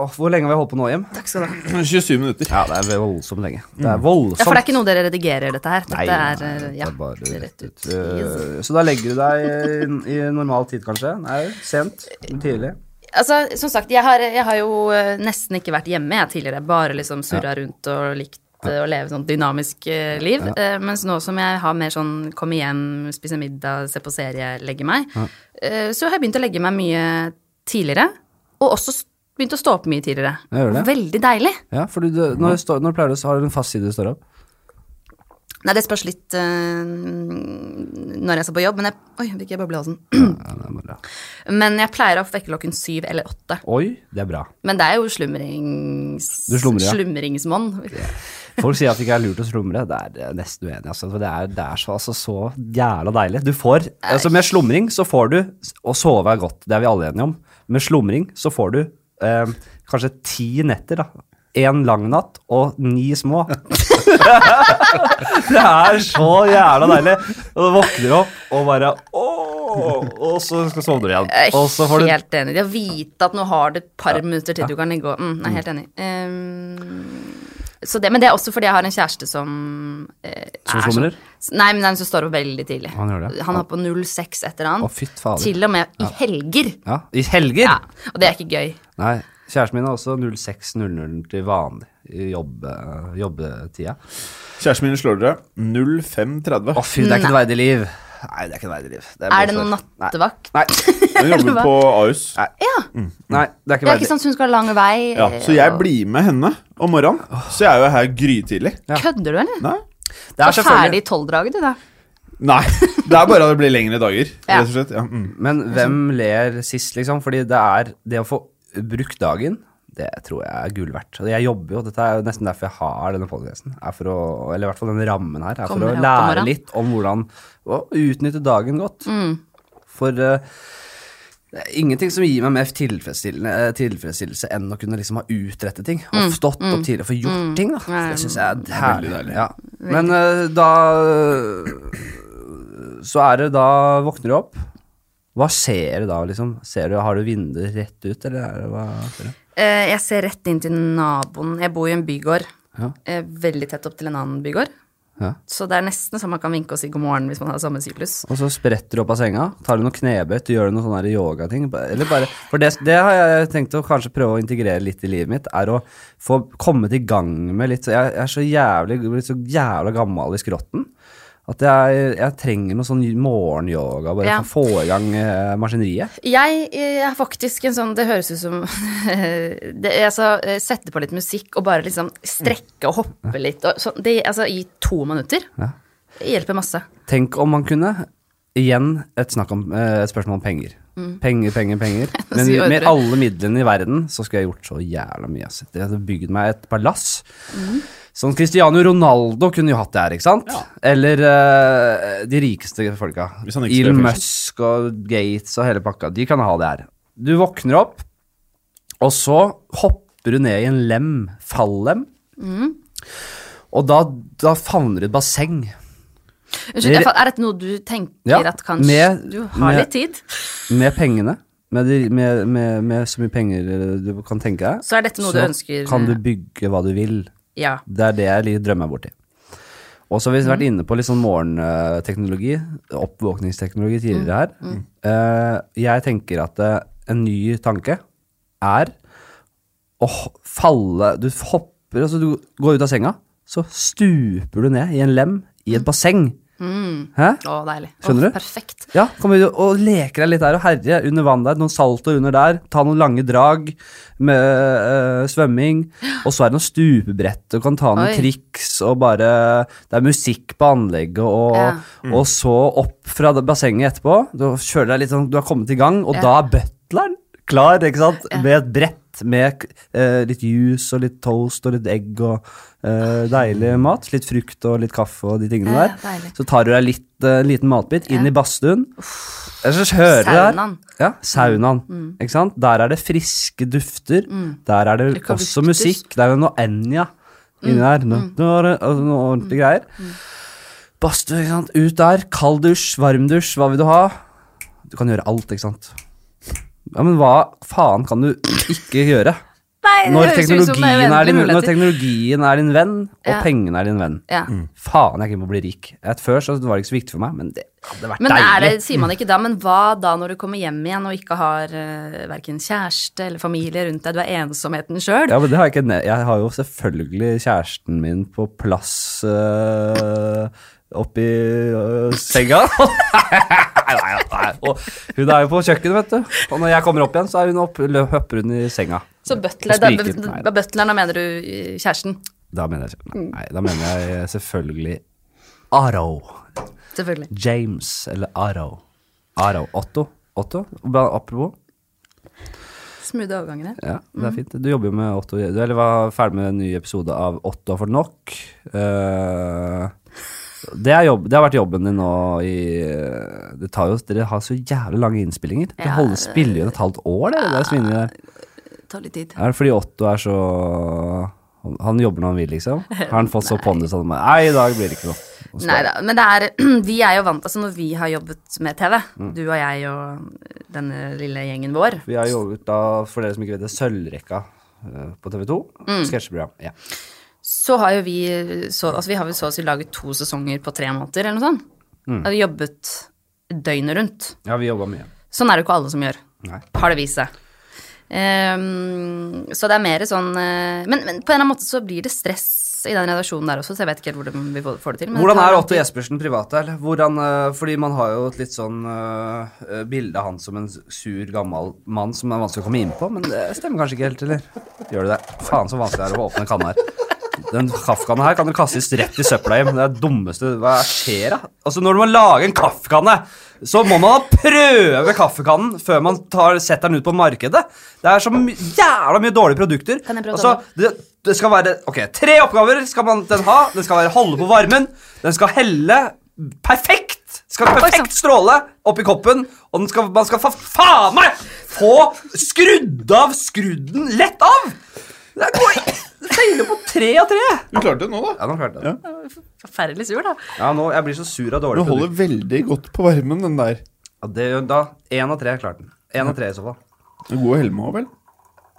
åh, Hvor lenge har vi holdt på nå, Jim? Takk skal du ha. 27 minutter. Ja, det er voldsomt lenge. Det er voldsomt. Ja, for det er ikke noe dere redigerer, dette her. Dette Nei, er nei, eh, det er bare rett ut. Eh, Så da legger du deg i, i normal tid, kanskje? Nei, sent? Tidlig? Altså, som sagt, jeg har, jeg har jo nesten ikke vært hjemme jeg tidligere. Bare liksom surra rundt og likt eh, å leve sånn dynamisk eh, liv. Eh, mens nå som jeg har mer sånn komme hjem, spise middag, se på serie, legge meg, så har jeg begynt å legge meg mye tidligere. Og også begynt å stå opp mye tidligere. Det. Veldig deilig. Ja, for du, når, du står- når pleier du å ha en fast side du står opp? Nei, det spørs litt uh, når jeg skal på jobb, men jeg Oi, fikk jeg boble i halsen. Ja. Men jeg pleier å vekke klokken syv eller åtte. Oi, det er bra. Men det er jo slumrings... Du slumrer, ja. slumringsmånn. Folk sier at det ikke er lurt å slumre. Det er jeg nesten uenig. Altså, for det er, det er så, altså, så jævla deilig. Du får, altså Med slumring så får du Å sove er godt, det er vi alle enige om. Med slumring så får du eh, kanskje ti netter, da. Én lang natt og ni små. det er så jævla deilig. Og du våkner opp og bare åh, Og så skal sovner du igjen. Du helt enig. Det å vite at nå har du et par minutter til du kan ligge og mm, Jeg er helt enig. Så det, men det er også fordi jeg har en kjæreste som eh, Som somler? Nei, men den som står opp veldig tidlig. Han gjør det? Han har på 06 et eller Å, annet. fytt. Til og med i helger. Ja, I helger? Ja, og det er ikke gøy. Nei, kjæresten min har også 06.00 til vanlig i jobb, jobbetida. Kjæresten min slår dere 05.30. Å fy, det er ikke et verdig liv. Nei, det er ikke et verdig liv. Er det noen nattevakt? Nei. Hun jobber på Ahus. Ja. Mm. Nei, det er ikke Det er ikke sant, hun skal ha lang vei. Ja, så jeg blir med henne om morgenen. Så jeg er jo her grytidlig. Ja. Kødder du, eller? Nei. Det er Så selvfølgelig- ferdig i tolvdraget, du, da. Nei. Det er bare at det blir lengre dager, Ja. rett og slett. Ja. Mm. Men hvem ler sist, liksom? Fordi det er det å få brukt dagen, det tror jeg er gull verdt. Og jeg jobber jo, dette er jo nesten derfor jeg har denne å, eller i hvert fall denne rammen her, er for å lære litt om hvordan å utnytte dagen godt. Mm. For uh, det er ingenting som gir meg mer eh, tilfredsstillelse enn å kunne liksom ha utrettet ting. Mm. Og stått opp tidligere og få gjort ting, da. Det syns jeg er herlig. Ja. Men uh, da Så er det da våkner du opp. Hva ser du da, liksom? Ser du, har du vinduet rett ut, eller er det hva skjer? Eh, jeg ser rett inn til naboen. Jeg bor i en bygård. Ja. Eh, veldig tett opp til en annen bygård. Ja. Så det er nesten så man kan vinke og si god morgen hvis man har samme syklus. Og så spretter du opp av senga, tar du noe knebøy, gjør du noen sånne yogating. for det, det har jeg tenkt å kanskje prøve å integrere litt i livet mitt, er å få kommet i gang med litt så Jeg, jeg er så jævlig, blitt så jævla gammel i skrotten at jeg, jeg trenger noe sånn morgenyoga, bare Ja. for å få i gang eh, maskineriet. Jeg eh, er faktisk en sånn Det høres ut som det, altså, Sette på litt musikk og bare liksom strekke og hoppe litt. Og, så, det, altså, I to minutter. Ja. Det hjelper masse. Tenk om man kunne Igjen et, om, eh, et spørsmål om penger. Penger, penger, penger. Men med alle midlene i verden så skulle jeg gjort så jævla mye. Jeg hadde bygd meg et palass. Sånn Cristiano Ronaldo kunne jo hatt det her, ikke sant? Eller uh, de rikeste folka. Elon Musk og Gates og hele pakka. De kan ha det her. Du våkner opp, og så hopper du ned i en lem, fallem. Og da, da favner du et basseng. Unnskyld, er dette noe du tenker Ja, at kanskje med- Du har med- litt tid? Med pengene, med, med, med, med så mye penger eh, du kan tenke deg, Så er dette noe du ønsker kan du bygge hva du vil. Ja. Det er det jeg drømmer meg borti. Og så har vi vært inne på litt sånn morgenteknologi, oppvåkningsteknologi tidligere her. Eh, jeg tenker at eh, en ny tanke er å falle Du hopper, altså du går ut av senga, så stuper du ned i en lem i et basseng. Hæ? Å, deilig. Skjønner Å, du? Perfekt. Ja, kommer du og leker deg litt der og herje under vann der, noen saltoer under der, ta noen lange drag med øh, svømming, og så er det noen stupebrett, du kan ta noen Oi. triks og bare Det er musikk på anlegget, og, Ja. og så opp fra bassenget etterpå. Du føler deg litt sånn, du har kommet i gang, og Ja. da er butleren klar, ikke sant, Ja. med et brett med eh, litt juice og litt toast og litt egg og eh, deilig mat. Litt frukt og litt kaffe og de tingene der. deilig. Så tar du deg litt eh, liten matbit inn i badstuen. Saunaen. Ja, saunaen. Ikke sant? Der er det friske dufter. Der er det også musikk. Det er jo noe Enja inni der. Noe, noe, altså noe ordentlige greier. Badstue, ikke sant. Ut der. Kald dusj, varm dusj. Hva vil du ha? Du kan gjøre alt, ikke sant. Ja, men hva faen kan du ikke gjøre? Nei, det Når høres ut som det teknologien, er din, når teknologien er din venn, og Ja. pengene er din venn. Ja. Faen, jeg er keen på å bli rik. Et før så var det ikke så viktig for meg, men det hadde vært Men deilig. det, sier man ikke da, men hva da når du kommer hjem igjen og ikke har uh, verken kjæreste eller familie rundt deg, du er ensomheten sjøl? Ja, men det har jeg ikke Jeg har jo selvfølgelig kjæresten min på plass øh, oppi øh, senga. nei, nei, nei. Og hun er jo på kjøkkenet, vet du. Og når jeg kommer opp igjen, så er hun opp, hopper hun i senga. Så butler, da, da, butleren, da mener du eh, kjæresten? Da mener jeg, nei, da mener jeg selvfølgelig Aro Selvfølgelig. James, eller Aro Aro, Otto? Otto? Apropos. Smoothe overgangene. Ja, det er fint. Du jobber jo med Otto. Du eller var ferdig med en ny episode av Otto for nok. Eh, det, er jobb, det har vært jobben din nå i eh, det tar jo, Dere har så jævlig lange innspillinger. Det Ja, holder spiller jo et halvt år, det. det er svinnet der. Ta litt tid. Er det fordi Otto er så Han jobber når han vil, liksom? Har han fått så pondus at Nei, i dag blir det ikke noe. Nei da, men det er Vi er jo vant Altså når vi har jobbet med TV, Mm. du og jeg og denne lille gjengen vår, Vi har jobbet da, for dere som ikke vet det, Sølvrekka eh, på TV 2. Mm. Sketsjeprogram. Ja. Så har jo vi så, Altså vi har vel så å si laget to sesonger på tre måneder, eller noe sånt. Mm. Og jobbet døgnet rundt. ja, vi jobba mye. Sånn er det jo ikke alle som gjør. Nei. Har det vist seg. Um, så det er mer sånn eh, men, men på en eller annen måte så blir det stress i den redaksjonen der også, så jeg vet ikke helt hvordan vi får det til. men Hvordan er Otto. Jespersen privat? der? Hvordan, eh, fordi man har jo et litt sånn uh, bilde av han som en sur, gammel mann som er vanskelig å komme inn på, men det stemmer kanskje ikke helt, eller? Gjør det det? Faen så vanskelig det er å åpne kanna her. Den kaffekanna her kan dere kastes rett i søpla hjem. Det er det dummeste Hva skjer, da? Altså, når man lager en kaffekanne, så må man prøve kaffekannen før man tar, setter den ut på markedet. Det er så my jævla mye dårlige produkter. Kan jeg prøve altså, det, det skal være Ok, tre oppgaver skal man den ha. Den skal være holde på varmen. Den skal helle perfekt. Skal perfekt sann. stråle oppi koppen. Og den skal, man skal fa faen meg få skrudd av skrudden lett av. Det går Det feiler på tre av tre. Du klarte det nå, da. Ja, nå klarte jeg det. Ja. Forferdelig sur, da. Ja, nå, jeg blir så sur av Du dårlige holder veldig godt på varmen, den der. Ja, det, da, Én av tre klarte den. Én av tre i så fall. Du god helme òg, vel?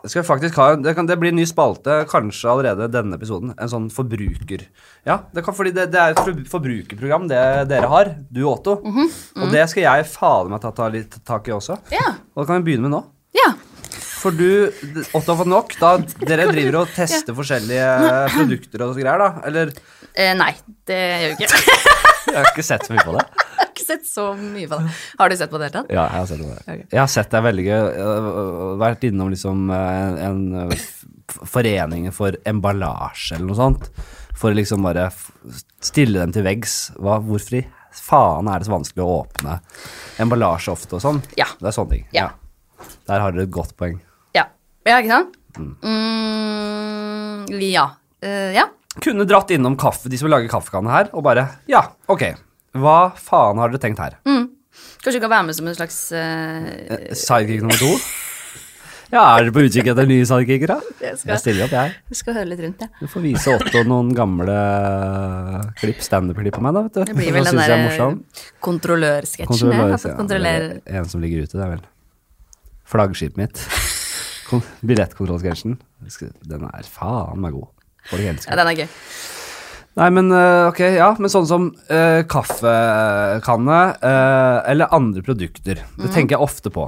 Det skal faktisk ha, det, kan, det blir en ny spalte kanskje allerede denne episoden. En sånn forbruker... Ja, det kan, fordi det, det er et forbrukerprogram det dere har, du og Otto. Og det skal jeg fader meg ta, ta litt tak i også. Ja. Og det kan vi begynne med nå. ja. For du, Otto har fått nok. Da dere driver og tester forskjellige produkter og så greier, da. Eller Eh, nei, det gjør vi ikke. Jeg har ikke sett så mye på det. Jeg har ikke sett så mye på det. Har du sett på det hele tatt? Ja, jeg har sett på det. Okay. Jeg har sett deg Jeg har Vært innom liksom en, en øh, forening for emballasje eller noe sånt. For liksom bare stille dem til veggs. Hva, hvorfor i faen er det så vanskelig å åpne emballasje ofte og sånn? Ja. Det er sånne ting. Ja. Ja. Der har dere et godt poeng. Ja. Ja, ikke sant? Mm, ja. Uh, ja. Kunne dratt innom kaffe, de som lager kaffekanne her, og bare Ja, ok. Hva faen har dere tenkt her? Kanskje du kan være med som en slags uh, Sidekick nummer to? Ja, er dere på utkikk etter nye sidekickere? Jeg skal- Jeg stiller opp, jeg. Jeg skal høre litt rundt, jeg. Du får vise Otto noen gamle klipp, standup-klipp av meg, da, vet du. Det blir vel den jeg er der kontrollørsketsjen. jeg Kontrollør, har fått ja. kontrollere. Det er En som ligger ute, det er vel flaggskipet mitt. Kon- Billettkontrollsketsjen. Den er faen meg god. Ja, den. er gøy. Nei, men øh, ok, ja, men sånn som uh, kaffekanne uh, eller andre produkter, det tenker jeg ofte på.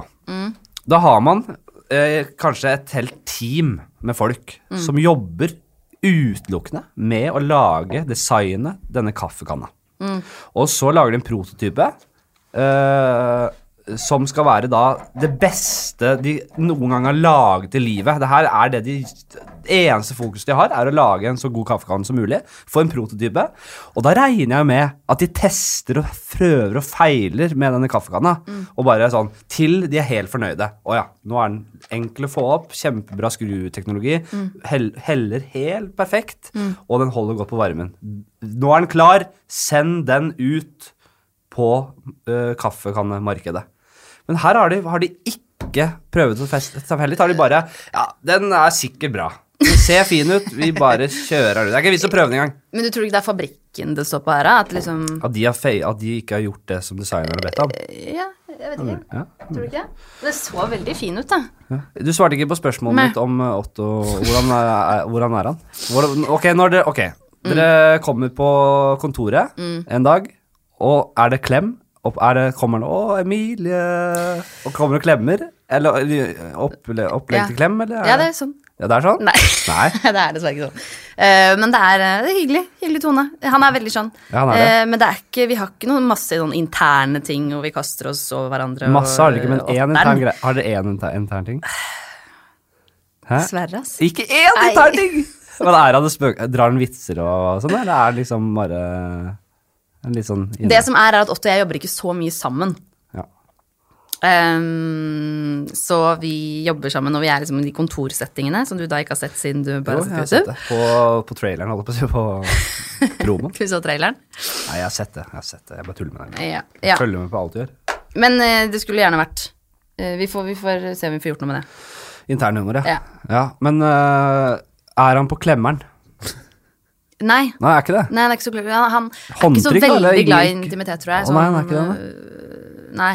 Da har man uh, kanskje et helt team med folk som jobber utelukkende med å lage, designe denne kaffekanna. Og så lager de en prototype øh, som skal være da det beste de noen gang har laget i livet. Det her er det de eneste fokuset de har, er å lage en så god kaffekanne som mulig. Få en prototype. Og da regner jeg med at de tester og prøver og feiler med denne kaffekanna. Og bare sånn til de er helt fornøyde. Å ja, nå er den enkel å få opp. Kjempebra skruteknologi. Hell, heller helt perfekt. Og den holder godt på varmen. Nå er den klar. Send den ut på uh, kaffekannemarkedet. Men her har de, har de ikke prøvd å feste seg heller. Tar de bare Ja, den er sikkert bra. Den ser fin ut. Vi bare kjører den. Det er ikke vits å prøve den engang. Men du tror ikke det er fabrikken det står på her? At liksom At de, har at de ikke har gjort det som designerne har bedt om. Ja, jeg vet ikke. Ja. Tror du ikke? Det så veldig fin ut, da. Ja. Du svarte ikke på spørsmålet Nei. mitt om uh, Otto. Hvordan er, hvordan er han? Hvordan, ok, når dere, ok, dere kommer på kontoret en dag, og er det klem? Opp, er det, kommer han 'Å, Emilie' og kommer og klemmer? Eller opple, opplegg Ja. til klem, eller? Ja, det er sånn. Ja, det er sånn? Nei. Nei. det er dessverre ikke sånn. Uh, men det er, eh, det er hyggelig. Hyggelig tone. Han er veldig sånn. Ja, han er det. Uh, men det er ikke, vi har ikke noen masse sånn interne ting hvor vi kaster oss over hverandre. Masse har dere ikke, men og- én intern greie. Har dere én intern, intern ting? Hæ? Dessverre, ass. Ikke én intern ting! Men er han det spøk... Drar han vitser og sånn, eller er det liksom bare sånn Det som er, er at Otto og jeg jobber ikke så mye sammen. ja. Um, så vi jobber sammen, og vi er liksom i de kontorsettingene som du da ikke har sett siden du Jo, bare jeg har sett det. YouTube. På, på traileren, holdt jeg på å si. På promoen. Du så traileren? Nei, jeg har sett det. Jeg har sett det. Jeg bare tuller med deg. Ja. ja. Følger med på alt du gjør. Men uh, det skulle gjerne vært uh, vi, får, vi får se om vi får gjort noe med det. Internhumor, ja. Ja. ja. Men uh, er han på klemmeren? Nei. Nei, er ikke det. Nei, han er ikke så, glad- han, han er ikke så veldig glad i intimitet, tror jeg. Å, nei, han er ikke Sånn, det, nei. Nei.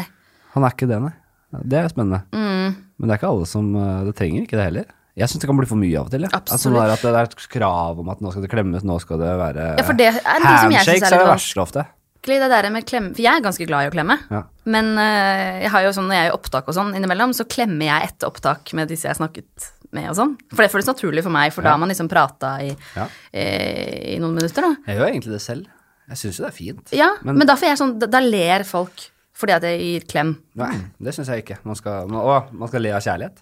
Han er ikke det, nei. Det er spennende. Mm. Men det er ikke alle som øh, Det trenger ikke det heller. Jeg syns det kan bli for mye av og til. Ja. Altså, det, er er et krav om at nå skal det klemmes, nå skal det være Ja, for det er Handshakes er er det verste ofte. Det der med klemme For jeg er ganske glad i å klemme. Ja. Men uh, jeg har jo sånn, når jeg er i opptak og sånn innimellom, så klemmer jeg etter opptak med disse jeg snakket med og sånn. For det føles naturlig for meg, for da har man liksom prata i, Ja. eh, i noen minutter, da. Jeg gjør egentlig det selv. Jeg syns jo det er fint. Ja, Men- men, da får jeg sånn Da, da ler folk fordi at jeg gir klem. Nei, det syns jeg ikke. Man skal, man, å, man skal le av kjærlighet.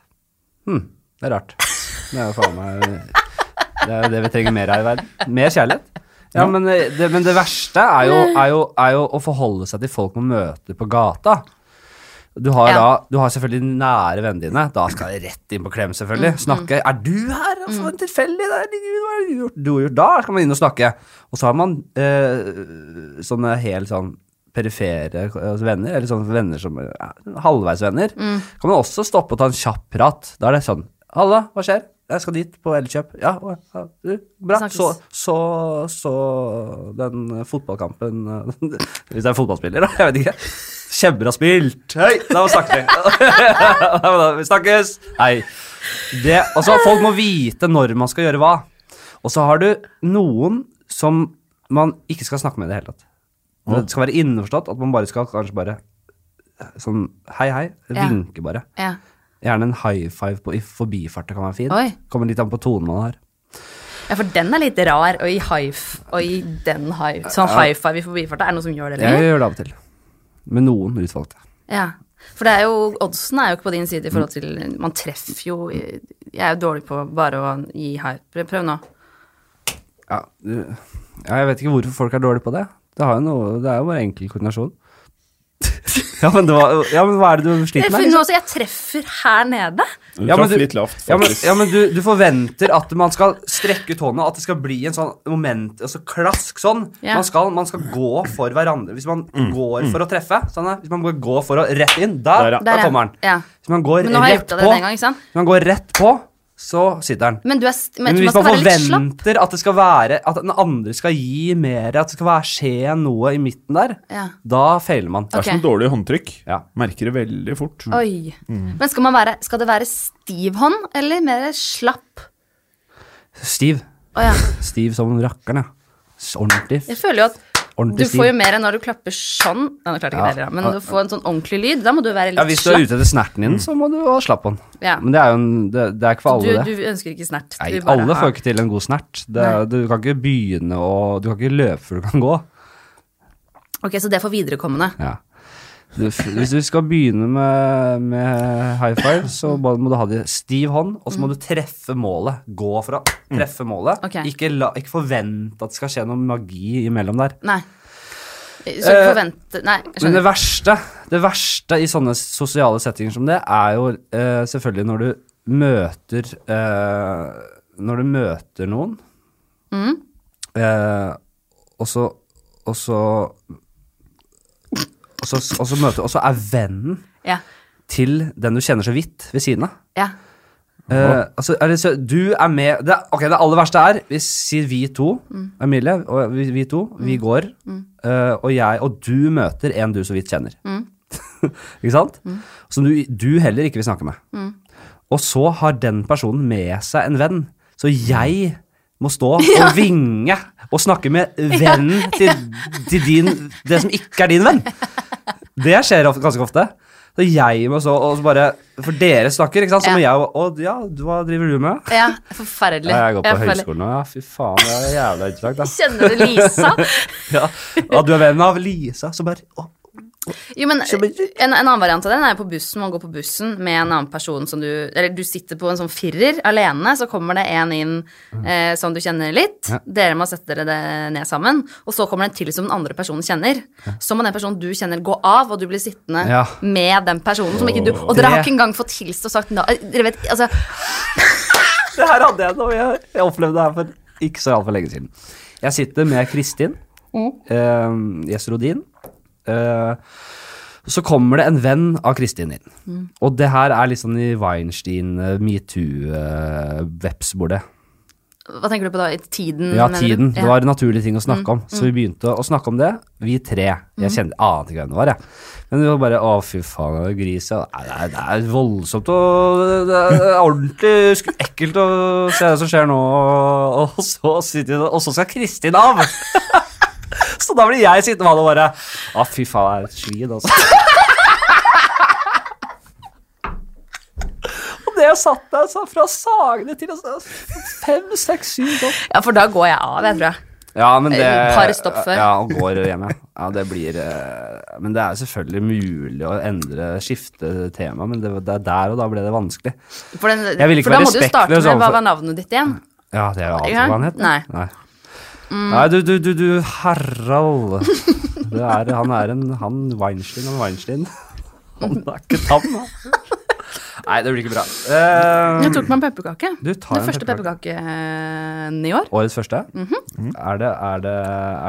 Hm, det er rart. Det er jo faen meg Det er det vi trenger mer av i verden. Mer kjærlighet. Ja, men eh, det, men det verste er jo, er, jo, er jo å forholde seg til folk man møter på gata. Du har, Ja. da, du har selvfølgelig nære vennene dine. Da skal jeg rett inn på klem, selvfølgelig. Snakke 'Er du her?' Altså, mm. tilfeldig Hva har du gjort? Du har gjort? Da skal man inn og snakke. Og så har man eh, sånne helt sånn perifere altså venner, eller sånne venner som ja, halvveisvenner. Kan man også stoppe og ta en kjapp prat. Da er det sånn 'Halla, hva skjer?' Jeg skal dit på Elkjøp. Ja, ja, du, bra. Så, så, så den fotballkampen Hvis det er fotballspiller, da. Jeg vet ikke. Kjempebra spilt. Hei, da snakker vi. vi snakkes. Hei. Det, og så Folk må vite når man skal gjøre hva. Og så har du noen som man ikke skal snakke med i det hele tatt. Det skal være innforstått at man bare skal kanskje bare sånn hei, hei. Vinke bare. Ja. Gjerne en high five på, i forbifarten kan være fin. Oi. Kommer litt an på tonen man har. ja, for den er litt rar, og i high og i den high Sånn high five i forbifarten er det noe som gjør det Jeg gjør det av og til. Med noen utvalgte. Ja. For det er jo, oddsen er jo ikke på din side i forhold til Man treffer jo Jeg er jo dårlig på bare å gi hype. Prøv, nå. Ja, du, ja, jeg vet ikke hvorfor folk er dårlige på det. Det, har jo noe, det er jo bare enkel koordinasjon. Ja, men det var, ja, men hva er det du sliter med? Liksom? jeg treffer her nede. Du Ja, men traff du- litt lavt, Ja, men, ja, men du, du forventer at man skal strekke ut hånda, at det skal bli en sånn moment, altså klask sånn. Ja. Man, skal, man skal gå for hverandre. Hvis man går for å treffe, sånn hvis man går for å rett inn, da, Der, ja. da kommer den. Ja. Hvis man går rett på, hvis man går rett på, så sitter den. Men du er st- Men men hvis man man forventer at det skal være At den andre skal gi mer, at det skal være, skje noe i midten der, Ja. da feiler man. Det er som dårlig håndtrykk. Ja. Merker det veldig fort. Oi. Mm. Men skal, man være, skal det være stiv hånd, eller mer slapp? Stiv. Oh, ja. Stiv som rakkeren, ja. Ordentlig. Jeg føler jo at du får jo mer enn når du klapper sånn. Nei, nå klarte jeg ikke Ja. det heller. Men du får en sånn ordentlig lyd. Da må du være Ja, Hvis du er ute etter snerten din, så må du ha slapp den. Ja. Men det er jo en, det, det er ikke for Du, alle, du det. ønsker ikke snert. Nei, alle har- får ikke til en god snert. Det, du kan ikke begynne å Du kan ikke løpe før du kan gå. Ok, så det er for viderekommende. Ja. Hvis du skal begynne med, med high five, så må må du ha det stiv hånd, og så må du treffe målet. Gå for å treffe målet. Okay. Ikke, la, ikke forvente at det skal skje noe magi imellom der. Nei. Så ikke Eh, forvente Nei, jeg Men det verste, det verste i sånne sosiale settinger som det, er jo eh, selvfølgelig når du møter eh, Når du møter noen, Mm. eh, og så Og så og så, og, så møter, og så er vennen Ja. til den du kjenner så vidt ved siden av. ja. Uh, altså, er det så, du er med det, Ok, det aller verste er Vi sier vi to, Mm. Emilie og vi, vi to, vi går, eh, og jeg og du møter en du så vidt kjenner. Mm. ikke sant? Som du, du heller ikke vil snakke med. Mm. Og så har den personen med seg en venn. Så jeg må stå og vinge og snakke med vennen til, til din Det som ikke er din venn. Det skjer ofte, ganske ofte. Så jeg må stå og så bare For dere snakker, ikke sant? Så må jeg og ja, hva driver du med? ja. Forferdelig. Ja, jeg går på føler- høyskolen nå, ja. Fy faen, det er jævla interessant, da. Kjenner du Lisa? Ja. Og du er venn av Lisa, så bare å, Jo, men en, en annen variant av den er på bussen. Man går på bussen med en annen person som du Eller du sitter på en sånn firer alene, så kommer det en inn eh, som du kjenner litt. Ja. Dere må sette dere det ned sammen. Og så kommer det en til som den andre personen kjenner. Så må den personen du kjenner, gå av, og du blir sittende Ja. med den personen som ikke du Og dere har ikke engang fått hilst og sagt na Dere vet, altså Det her hadde jeg nå. Jeg, jeg opplevde det her for ikke så altfor lenge siden. Jeg sitter med Kristin eh, Gjesrodin. Eh, så kommer det en venn av Kristin inn. Og det her er litt sånn i Weinstein, eh, metoo-vepsbordet. Hva tenker du på da? I tiden? Ja, tiden. Det var en naturlig ting å snakke om. Så vi begynte å snakke om det, vi tre. Jeg kjente, ante ikke hvem det var, jeg. Men vi var bare å, fy faen, gris. Ja. Det, er, det er voldsomt og det er ordentlig ekkelt å se det som skjer nå. Og så, sitter, og så skal Kristin av! Så da blir jeg sittende med han og bare Å, fy faen, det er et svin, altså. Og det jeg satt der så fra Sagene til altså, fem, seks, syv sånn. ja, for da går jeg av, jeg tror jeg. Ja, men det par stopp før. Ja, og går hjem, ja. ja. Det blir eh, Men det er selvfølgelig mulig å endre, skifte tema, men det, det er der og da ble det vanskelig. For, den, Jeg for da må du starte med hva var navnet ditt igjen? Ja, det er jo alt hva han het. nei. Nei, nei du, du, du, du, Harald. Det er, han er en Han Weinstein, han Weinstein. Han er ikke tam, da. Nei, det blir ikke bra. Uh, Jeg tok meg en pepperkake. du tar Den første pepperkaken i år. Årets første? Mhm. Er det Er det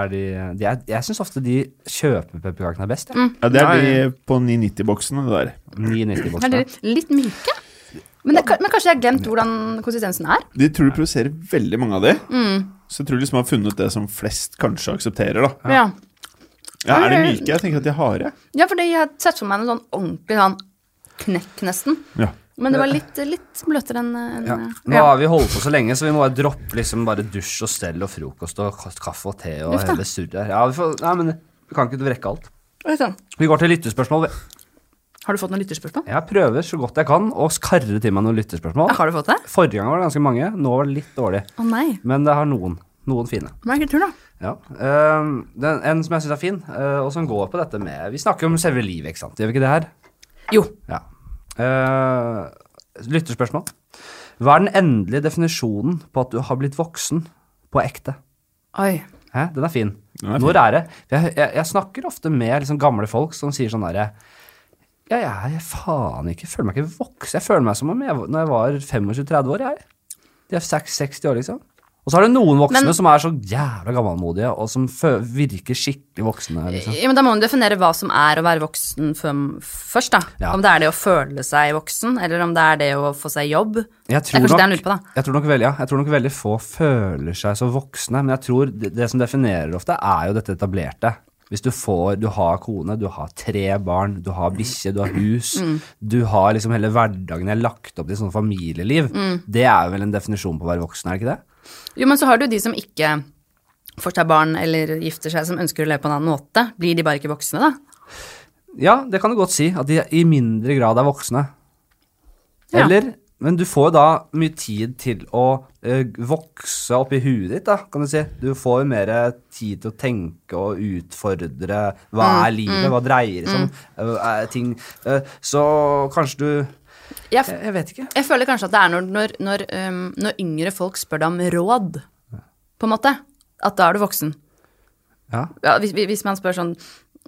Er de, de er, Jeg syns ofte de kjøpepepperkakene er best. Ja. Mm. Ja, det er de på 990-boksene, det der. 990 Er boksene. de litt myke? Men, det, men kanskje jeg har glemt hvordan konsistensen er? De tror du produserer veldig mange av de. Mm. Så jeg tror liksom jeg har funnet det som flest kanskje aksepterer, da. Ja. Ja, er det myke? Jeg tenker at de er harde. Ja, fordi jeg har sett for meg en sånn ordentlig sånn knekk, nesten. Ja. Men det var litt, litt bløtere enn en, Ja. Nå ja. har vi holdt på så lenge, så vi må bare droppe liksom bare dusj og stell og frokost og kaffe og te og da. hele surret. Ja, vi får, nei, men vi kan ikke rekke alt. Vi går til lyttespørsmål. vi. Har du fått noen lytterspørsmål? Jeg prøver så godt jeg kan å skarre til meg noen lyttespørsmål. Ja, har du fått det? Forrige gang var det ganske mange, nå var det litt dårlig. Å nei. Men det har noen. Noen fine. Men det er ikke tur, da. Ja. Uh, den, en som jeg syns er fin, uh, og som går på dette med Vi snakker om selve livet, ikke sant? Gjør vi ikke det her? Jo. Ja. Uh, lytterspørsmål. Hva er den endelige definisjonen på at du har blitt voksen på ekte? Oi. Hæ? Den er fin. Den er Når er det? Jeg, jeg, jeg snakker ofte med liksom gamle folk som sier sånn derre ja, jeg er faen ikke føler meg ikke voksen. Jeg føler meg som om jeg, når jeg var 25-30 år, jeg. De er 60 år, liksom. Og så er det noen voksne Men- som er så jævla gammelmodige, og som virker skikkelig voksne. Liksom. Ja, men da må man definere hva som er å være voksen først, da. Ja. Om det er det å føle seg voksen, eller om det er det å få seg jobb. Jeg Det er kanskje kanskje det han lurer på, da. jeg, tror nok veldig, ja. jeg tror nok veldig få føler seg så voksne, men jeg tror det, det som definerer ofte, er jo dette etablerte. Hvis du får, du har kone, du har tre barn, du har bikkje, du har hus, Mm. du har liksom hele hverdagen er lagt opp til sånn familieliv, Mm. det er vel en definisjon på å være voksen, er det ikke det? Jo, men så har du de som ikke får seg barn eller gifter seg, som ønsker å leve på en annen måte. Blir de bare ikke voksne, da? Ja, det kan du godt si, at de i mindre grad er voksne. Ja. Eller, men du får jo da mye tid til å uh, vokse opp i huet ditt, da, kan du si. Du får mer tid til å tenke og utfordre hva Mm, er livet, hva dreier det seg om, eh, ting Uh, Så kanskje du Jeg, jeg, jeg vet ikke. jeg føler kanskje at det er når, når, når, um, når yngre folk spør deg om råd, på en måte, at da er du voksen. Ja. Ja, hvis, hvis man spør sånn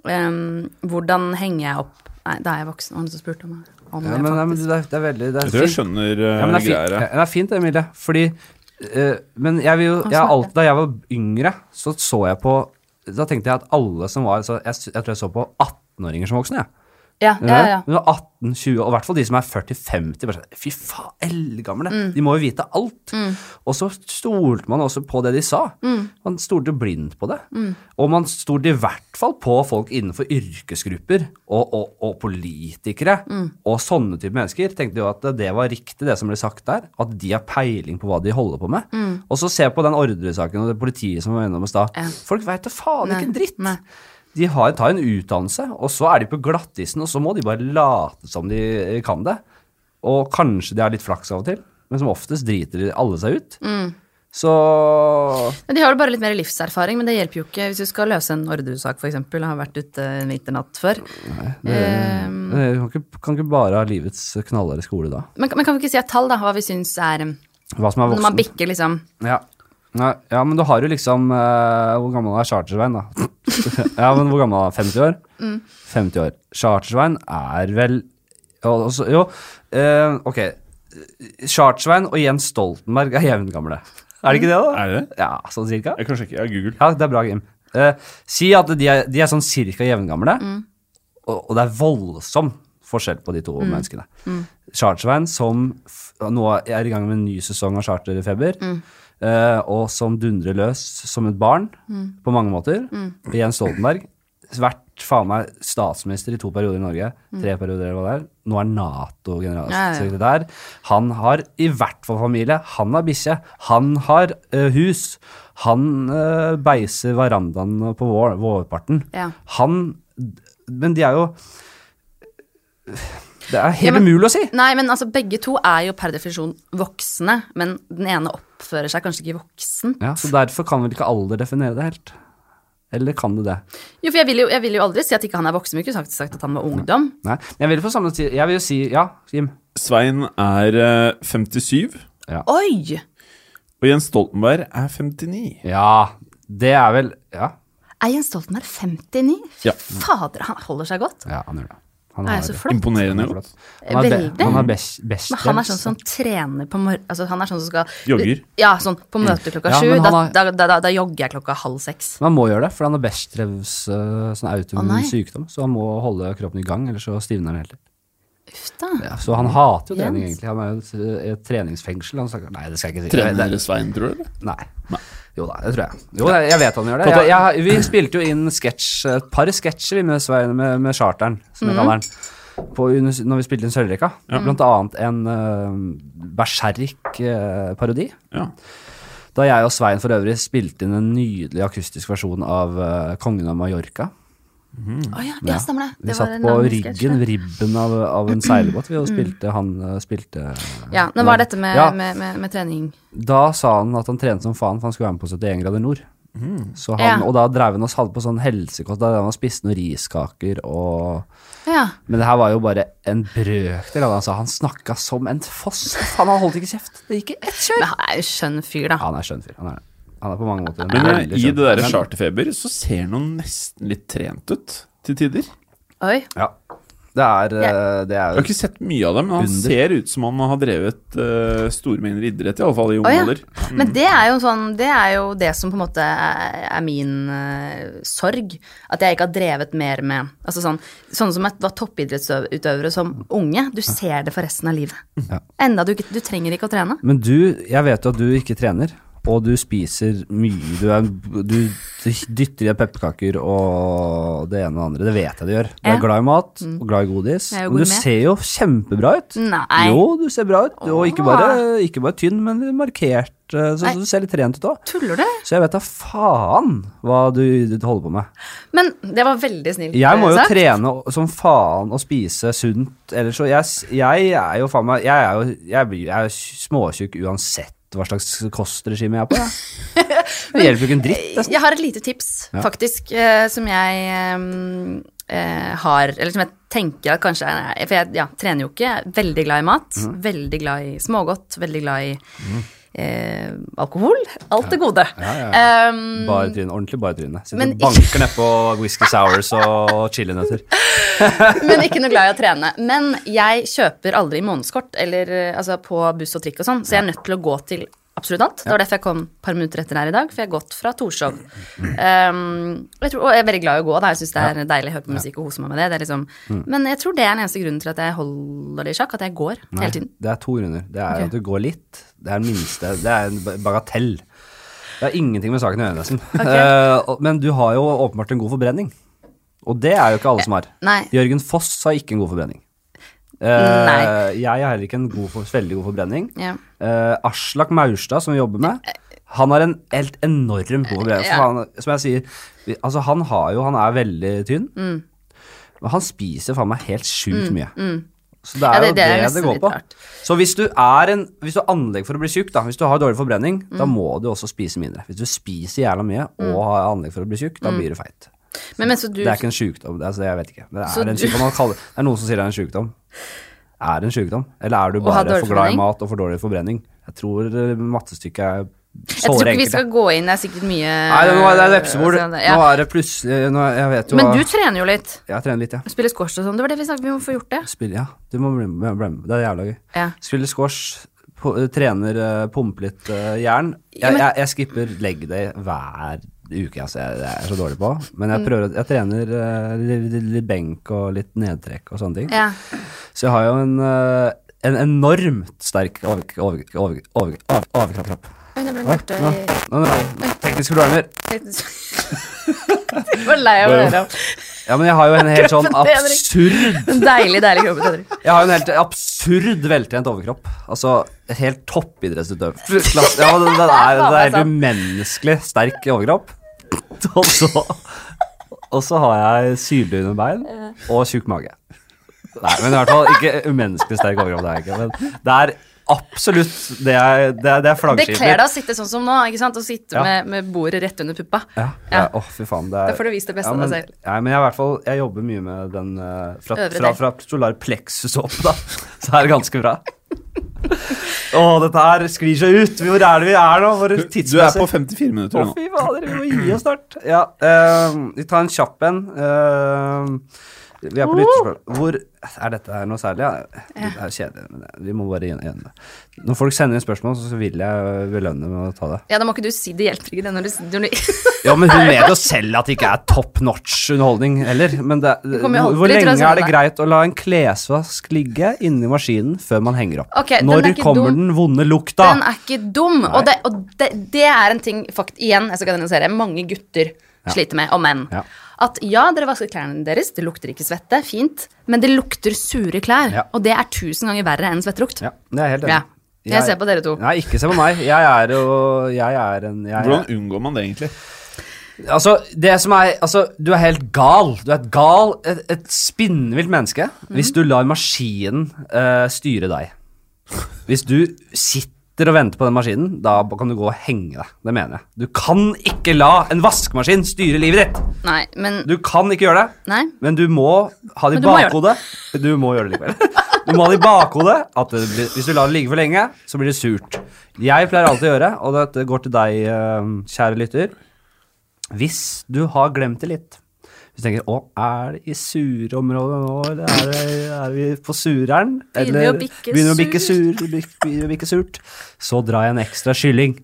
um, Hvordan henger jeg opp Nei, da er jeg voksen. Har noen som spurte om, om Ja, det, men, nei, men faktisk. det, er, det er veldig det er Jeg tror jeg skjønner uh, Ja, men det er fint, ja, det er fint Emilie. Fordi uh, Men jeg vil jo jeg alt, Da jeg var yngre, så så jeg på Da tenkte jeg at alle som var så jeg, jeg tror jeg så på 18-åringer som voksne, jeg. Ja, ja, ja. ja. Men 18, 20, og i hvert fall de som er 40-50. bare sånn, Fy faen, eldgamle! Mm. De må jo vite alt. Og så stolte man også på det de sa. Mm. Man stolte blindt på det. Og man stolte i hvert fall på folk innenfor yrkesgrupper og, og, og politikere Mm. og sånne type mennesker. Tenkte jo at det var riktig, det som ble sagt der. At de har peiling på hva de holder på med. Og så se på den ordresaken og det politiet som var innom i stad. Mm. Folk veit da faen ikke en dritt. nei. De har, tar en utdannelse, og så er de på glattisen, og så må de bare late som de kan det. Og kanskje de har litt flaks av og til, men som oftest driter alle seg ut. Mm. Så De har jo bare litt mer livserfaring, men det hjelper jo ikke hvis du skal løse en ordresak, f.eks. har vært ute en vinternatt før. Nei, det kan ikke, kan ikke bare ha livets knallharde skole da. men, men kan vi ikke si et tall, da? Hva vi syns er um, Hva som er Når man bikker liksom Ja. Nei, ja, men du har jo liksom uh, Hvor gammel er Chartersveien, da? ja, men hvor gammel er han? 50 år? 50 år. Chartersveien er vel og- og Jo, uh, ok. Chartersveien og Jens Stoltenberg er jevngamle. Er det ikke det, da? Er det? Ja, sånn cirka. Jeg kan sjekke. Jeg har Google. Ja, det er bra, Jim. Uh, si at de er, de er sånn cirka jevngamle, og, og det er voldsom forskjell på de to menneskene. Chartersveien som f nå er i gang med en ny sesong av Charterfeber, eh, og som dundrer løs som et barn på mange måter. Jens Stoltenberg, vært faen meg statsminister i to perioder i Norge, tre perioder eller hva det er. Nå er Nato-generalsekretær. Han har i hvert fall familie. Han har bikkje. Han har uh, hus. Han uh, beiser verandaen på vår, vårparten. Ja. Han Men de er jo Det er helt Ja, men- umulig å si. Nei, men altså begge to er jo per definisjon voksne, men den ene oppfører seg kanskje ikke voksen. Ja, så derfor kan vel ikke alder definere det helt. Eller kan det det? Jo, for jeg vil jo, jeg vil jo aldri si at ikke han er voksen, Vi ikke sagt, sagt at han var ungdom. Nei. Men jeg vil på samme tid Jeg vil jo si Ja, Jim. Svein er eh, 57, Oi! og Jens Stoltenberg er 59. Ja, det er vel Ja, Er Jens Stoltenberg 59? Fy Ja. fader, han holder seg godt. ja han gjør det. Han Er er så flott? Imponerende Han er flott. Han er, be, Veldig. han er best, best Men han er sånn som trener på mor... Altså, han er sånn som skal Jogger. Ja, sånn på møte klokka sju. Ja, da, da, da, da, da jogger jeg klokka halv seks. Man må gjøre det, for han har Bechdrevs uh, sånn autoimmun sykdom. Så han må holde kroppen i gang, ellers så stivner han helt. Uff da. Ja, så han hater jo trening, egentlig. Han er jo i et, treningsfengsel. Han snakker, nei, det skal jeg ikke si. Trener Svein, tror du? Nei. Nei. Jo da, det tror jeg. Jo, jeg, jeg vet han gjør det. Jeg, jeg, vi spilte jo inn sketsj, et par sketsjer med med, med Charteren, som jeg kaller den. På, når vi spilte inn Sølvrekka. Blant annet en uh, Berserk-parodi. Ja. Da jeg og Svein for øvrig spilte inn en nydelig akustisk versjon av uh, Kongen av Mallorca. Å ja, ja, stemmer det. Vi det satt en på ryggen, ribben av, av en seilbåt, vi og spilte Han uh, spilte Ja, Nå var dette med, Ja. med, med, med trening. Da sa han at han trente som faen, for han skulle være med på 71 grader nord. Så han, Ja. Og da drev han oss hadde på sånn helsekost, da han spiste noen riskaker og Ja. Men det her var jo bare en brøkdel av det han sa. Han snakka som en foss. Han holdt ikke kjeft. Det gikk i ett kjør. Men han er jo skjønn fyr, da. Ja, han er skjønn fyr. Han er det. Han er på mange måter Men eh, veldig i det derre fyr. Charterfeber så ser han nesten litt trent ut til tider. Oi. Ja. Det er, eh, det Jeg er har ikke sett mye av det, men han Under. ser ut som han har drevet uh, store mengder idrett, i alle fall i ung oh, ja. alder. Men det er jo sånn Det er jo det som på en måte er, er min uh, sorg. At jeg ikke har drevet mer med Altså sånn Sånne som var toppidrettsutøvere som unge. Du ser det for resten av livet. Ja. Enda du, ikke- du trenger ikke å trene. Men du, jeg vet jo at du ikke trener, og du spiser mye. Du, er, du dytter i deg pepperkaker og det ene og det andre. Det vet jeg du gjør. Du er glad i mat og glad i godis. men er du med. ser jo kjempebra ut. Nei. Jo, du ser bra ut. Og ikke bare, ikke bare tynn, men markert. eh, Så, så du ser litt trent ut òg. Tuller du? Så jeg vet da faen hva du, du holder på med. Men det var veldig snilt Jeg må jo sagt. trene som faen og spise sunt, ellers så jeg, jeg er jo faen meg Jeg er jo jeg blir, jeg er småtjukk uansett hva slags kostregime jeg er på. Ja. Det hjelper jo ikke en dritt. nesten. Jeg har et lite tips, Ja. faktisk, eh, som jeg eh, har Eller som jeg tenker at kanskje er For jeg ja, trener jo ikke. Veldig glad i mat. Mm. Veldig glad i smågodt. Veldig glad i eh, alkohol. Alt det gode. Ja, ja, Um, Bare tryne, ordentlig bare tryne. Sitter og banker nedpå whisky sours og chilinøtter. men ikke noe glad i å trene. Men jeg kjøper aldri månedskort eller, eh, altså, på buss og trikk og sånn, så jeg er nødt til å gå til absolutt alt. Det var derfor jeg kom et par minutter etter her i dag, for jeg har gått fra Torshov. Um, og, jeg tror, og jeg er veldig glad i å gå, da. Jeg syns det er deilig å høre på musikk og hose meg med det. det liksom, Men jeg tror det er den eneste grunnen til at jeg holder det i sjakk, at jeg går Nei, hele tiden. det er to grunner. Det er okay. at du går litt. Det er den minste. Det er en bagatell. Det har ingenting med saken å gjøre, nesten. Okay. Uh, men du har jo åpenbart en god forbrenning. Og det er jo ikke alle som har. Nei. Jørgen Foss har ikke en god forbrenning. Eh, Nei. Jeg har heller ikke en god, for- veldig god forbrenning. Ja. Uh, Aslak Maurstad, som vi jobber med, han har en helt enorm god forbrenning. For Ja. han, som jeg sier, altså han har jo Han er veldig tynn, Mm. men han spiser faen meg helt sjukt mye. Så det er Ja, det- jo det det det, går på. rart. Så hvis du, er en, hvis du har anlegg for å bli tjukk, da, hvis du har dårlig forbrenning, Mm. da må du også spise mindre. Hvis du spiser jævla mye og har anlegg for å bli tjukk, da blir du feit. Men, men så du Det er ikke en sjukdom. Altså, jeg vet ikke. Det er, en sykdom kaller, det er noen som sier det er en sjukdom. Er det en sjukdom? Eller er du bare for glad i mat og for dårlig forbrenning? Jeg tror eh, mattestykket er Jeg tror ikke ikke vi skal gå inn, det er sikkert mye Nei, det, nå er det vepsebol. altså, ja. Nå er det plutselig er- Jeg vet jo Men du trener jo litt. Jeg trener litt, ja. Spiller squash og sånn. Det var det vi snakket om, vi må få gjort det. Spiller, ja. Du må bli med. bli med. Det er jævla gøy. Ja. Spiller squash, eh, trener, uh, pumper litt eh, jern. Jeg, jeg, jeg skipper leg day hver uke, altså. Jeg, jeg er så dårlig på. Men Mm. jeg prøver Jeg trener eh, litt, litt, benk og litt nedtrekk og sånne ting. Ja. Så jeg har jo en, eh, en enormt sterk over, over, over, over, overkropp. Oi, det ble borte i tekniske problemer. Jeg var lei av å høre om. Ja, men jeg har jo en helt sånn absurd deilig, deilig kropp. Jeg har jo en helt absurd veltrent overkropp. Altså helt toppidrettsutøver. Ja, det, det, er, det er helt umenneskelig sterk overkropp. Og så, og så har jeg syltynne bein og tjukk mage. Nei, men i hvert fall ikke umenneskelig sterk overkropp. Det er ikke, men det er absolutt det er, det er, det er Det kler deg å sitte sånn som nå, ikke sant? Å sitte Ja. med, med bordet rett under puppa. Ja, Ja. ja. Åh, fy faen. Det er, Da får du vist det beste ja, av deg selv. Ja, men jeg, i hvert fall, jeg jobber mye med den uh, fra, fra, fra solar plexus opp, da. Så er det ganske bra. Å, dette her sklir seg ut. Hvor er det vi er nå? Våre Du er på 54 minutter Å, nå. fy fader, vi må gi oss snart. Ja, uh, vi tar en kjapp en. Eh, Vi er på lytterspørsmål. Hvor Er dette her noe særlig? Ja, det er kjedelig. men Vi må bare igjen- igjen det. Når folk sender inn spørsmål, så vil jeg belønne med å ta det. Ja, da må ikke du si det hjelper ikke det når du, når du Ja, men hun vet jo selv at det ikke er top notch underholdning heller. Men det, det hvor, lenge er det greit å la en klesvask ligge inni maskinen før man henger opp? Okay, Når ikke kommer dum. den vonde lukta? Den er ikke dum. Og, det, og det, er en ting fakt, igjen, jeg skal generalisere, mange gutter sliter med, og menn. Ja. At ja, dere vasker klærne deres, det lukter ikke svette, fint, men det lukter sure klær. Ja. Og det er tusen ganger verre enn svettelukt. Ja, det er helt enig. Ja. Jeg ser på dere to. Nei, ikke se på meg. Jeg er jo Jeg er en jeg, Hvordan unngår man det egentlig? Altså, det som er Altså, du er helt gal. Du er et gal, et, et spinnvilt menneske hvis du lar maskinen uh, styre deg. Hvis du sitter og venter på den maskinen, da kan du gå og henge deg. Det mener jeg. Du kan ikke la en vaskemaskin styre livet ditt. Nei, men Du kan ikke gjøre det, Nei. men du må ha det i bakhodet. Du må gjøre det likevel. Du må ha det i bakhodet at det blir, hvis du lar det ligge for lenge, så blir det surt. Jeg pleier alltid å gjøre, og dette går til deg, eh, kjære lytter Hvis du har glemt det litt Hvis du tenker 'Å, er det i surområdet nå, eller er, det, er vi på sureren?' Begynner vi å bikke begynner å bikke surt? sur, begynner å bikke surt, så drar jeg en ekstra kylling.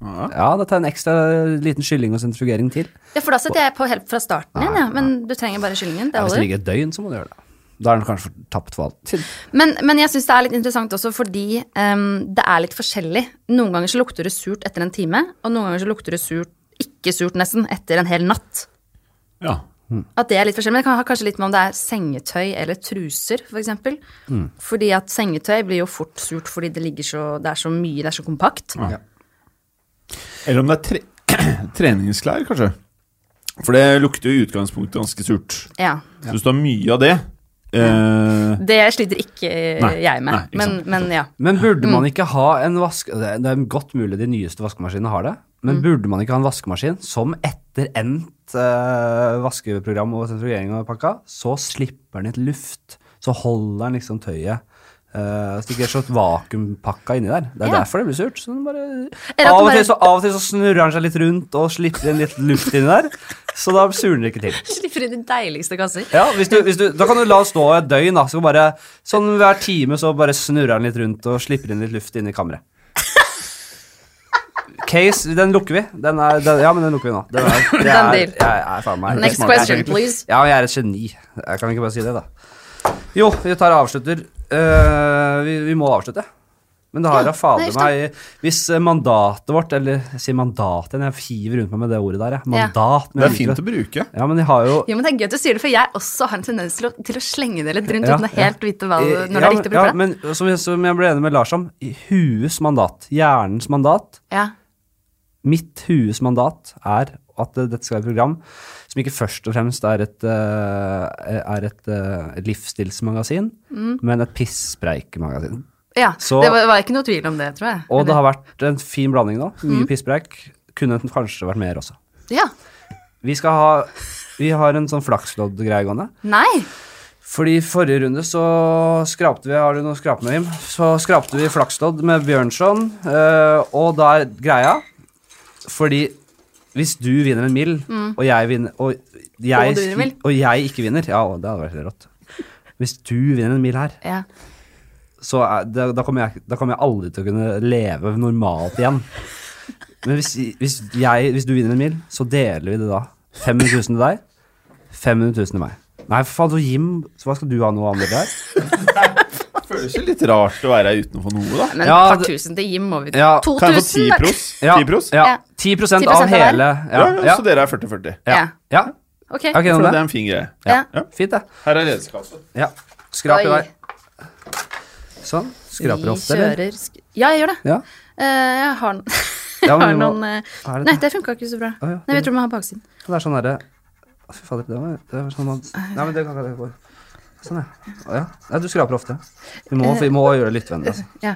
Ja. Ja, da tar jeg en ekstra liten kylling og sentrifugering til. Ja, for da setter jeg på helt fra starten igjen, ja. Men du trenger bare kyllingen. Det Ja, hvis det ligger et døgn, så må du gjøre det. Da er den kanskje tapt for alltid. Men, men jeg syns det er litt interessant også fordi um, det er litt forskjellig. Noen ganger så lukter det surt etter en time, og noen ganger så lukter det surt, ikke surt nesten, etter en hel natt. Ja. At det er litt forskjellig, Men det kan ha kanskje litt med om det er sengetøy eller truser, for eksempel. Fordi at sengetøy blir jo fort surt fordi det så Det er så mye, det er så kompakt. Eller om det er tre treningsklær, kanskje. For det lukter jo i utgangspunktet ganske surt. Ja. Så hvis du har mye av det eh, Det sliter ikke Nei, jeg med. nei, ikke men, men ja. Men burde Mm. man ikke ha en vask... Det er- det er godt mulig de nyeste vaskemaskinene har det, men Mm. burde man ikke ha en vaskemaskin som etter endt eh, vaskeprogram og sentrifugering av pakka, så slipper den litt luft, så holder den liksom tøyet uh, så det ikke er så vakuumpakka inni der. Det er Ja. derfor det blir surt. Så den bare, av, den og til, så, av og til så snurrer den seg litt rundt og slipper inn litt luft inni der, så da surner det ikke til. Slipper inn de deiligste kasser. Ja, hvis du, hvis du, Da kan du la den stå et døgn, da. Så bare, sånn hver time så bare snurrer den litt rundt og slipper inn litt luft inni i kammeret. Case, den lukker vi. Den er, den, ja, men den lukker vi nå. Den er, det Den er, deal. jeg, er faen meg Next smart, question, please. Ja, jeg er et geni. Jeg kan ikke bare si det, da. Jo, vi tar og avslutter. Uh, vi, vi må avslutte. Men det har Ja, da fader meg Hvis eh, mandatet vårt Eller jeg sier mandatet, jeg hiver rundt meg med det ordet der, jeg. Ja. Mandat. Ja. Det er fint å bruke. Ja, men de har jo Jo, men det er gøy at du sier det, for jeg også har en tendens til å, til å slenge det litt rundt Ja, uten å ja. helt vite hva, det- Eh, når det er riktig å ja, bruke det. men som jeg, som jeg ble enig med Lars om, huets mandat, hjernens mandat, Ja. Mitt hues mandat er at dette skal være et program som ikke først og fremst er et, eh, er et, eh, et livsstilsmagasin, Mm. men et pisspreikemagasin. ja. Så- det var, var ikke noe tvil om det, tror jeg. Og det har vært en fin blanding nå. Mm. Mye pisspreik. Kunne kanskje vært mer også. Ja. Vi skal ha Vi har en sånn flakslodd-greie gående. Nei. Fordi i forrige runde så skrapte vi Har du noe å skrape med, Jim? Så skrapte vi flakslodd med Bjørnson, eh, og da er greia Fordi hvis du vinner en mill, og jeg vinner og jeg, Mm. Og vinner og jeg ikke vinner Ja, det hadde vært helt rått. Hvis du vinner en mill her, Ja. så er, da, da, kommer jeg, da kommer jeg aldri til å kunne leve normalt igjen. Men hvis, hvis, jeg, hvis du vinner en mill, så deler vi det da. 500 000 til deg, 500 000 til meg. Nei, for faen, så Jim, så hva skal du ha noe annet der? Føles jo litt rart å være her uten å få noe, da. Men Ja, et par tusen til Jim må vi Ja, 2000? Kan jeg få 10 pros? Ja, 10 pros? Ja, Ja. 10, 10% av hele Ja, Ja, Så dere er 40-40. ja, Ja. ja. Ok. Ok, noe For det er en fin greie. Ja. Ja. Fint, det. Her er redskapet. Ja. Skrap i vei. Sånn. Skraper ofte, eller? Ja, jeg gjør det. Ja. Uh, jeg har, Ja, jeg har noen uh, Nei, det? funka ikke så bra. Nei, jeg tror man har baksiden. Det er sånn derre Fy fader, det var, det var sånn man Nei, men det kan ikke det går. Sånn, ja. Ja. ja. Du skraper ofte. Vi må, vi må gjøre det litt vennlig. Altså. Ja.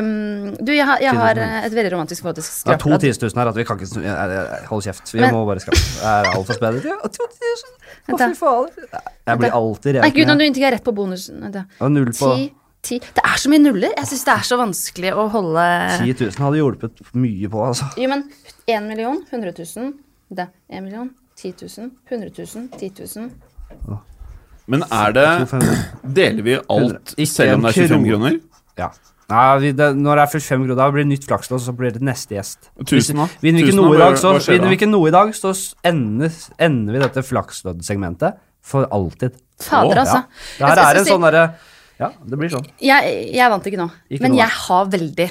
Um, du, jeg har, jeg har et veldig romantisk forhold til Det er to skrapelodd. 10 her, at vi kan ikke Hold kjeft. Vi Men- må bare skrape. Det er altfor spennende. Ja, 2 000. Å, fy fader. Jeg blir alltid Nei, gud, når du ikke begynte rett på bonusen. Vent ja. Null på Ti, ti Det er så mye nuller. Jeg syns det er så vanskelig å holde 10 000 hadde hjulpet mye på, altså. Jo, men 1 million, 100 000 Det. 1 million, 10 000, 100 000, 10 000 Men er det Deler vi alt selv om det er 25 krone. kroner? Ja. Nei, vi, det, når det er 45 kroner, da blir det nytt flakslodd, så blir det neste gjest. Tusen, da? Vinner vi ikke noe i dag, så, noe i dag, så ender, ender vi dette flaksloddsegmentet for alltid. Fader, altså. altså. Det her er en sånn derre Ja, det blir sånn. Jeg, jeg vant ikke nå, Ikke men noe. jeg har veldig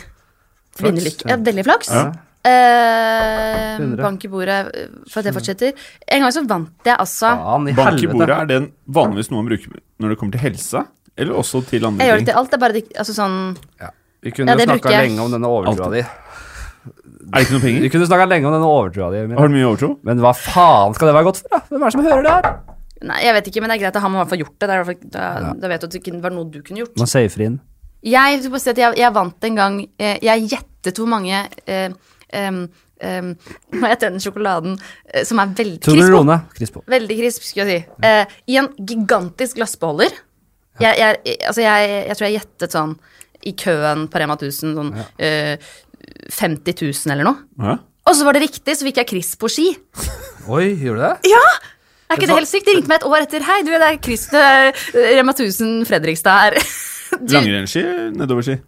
vinnerlykke. ja. Ja, veldig flaks. Ja. Eh, bank i bordet eh, for at det fortsetter. En gang så vant jeg altså Faen i Bank i bordet, er det vanligvis noe man bruker når det kommer til helse? Eller også til andre Jeg gjør det ting? til alt. Det er bare det, altså sånn Ja. Vi kunne Ja, det snakka bruker jeg. lenge om denne overtroa di. Er det ikke noe Vi penger? kunne snakka lenge om denne overtroa di. Emil. Har du mye overtro? Men hva faen skal det være godt for, da? Hvem er det som hører det her? Nei, jeg vet ikke, men det er greit at han må i hvert fall gjort det. det er i hvert fall, da, da vet du at det ikke var noe du kunne gjort. Man safer inn. Jeg, skal bare si at jeg, jeg vant en gang eh, Jeg gjettet hvor mange eh, em, um, Hva heter den sjokoladen eh, som er veldig krisp Toblerone. Crispo. Veldig krisp, skulle jeg si. uh, I en gigantisk glassbeholder. Jeg, jeg, altså jeg, jeg tror jeg gjettet sånn i køen på Rema 1000 sånn eh, 50 000 eller noe. Ja. Og så var det riktig, så fikk jeg Chris på ski. Oi, gjorde du det? Ja! Er ikke det helt sykt? De ringte meg et år etter. Hei, du, det er Chris eh, Rema 1000 Fredrikstad her. Langrennsski? Nedoverski?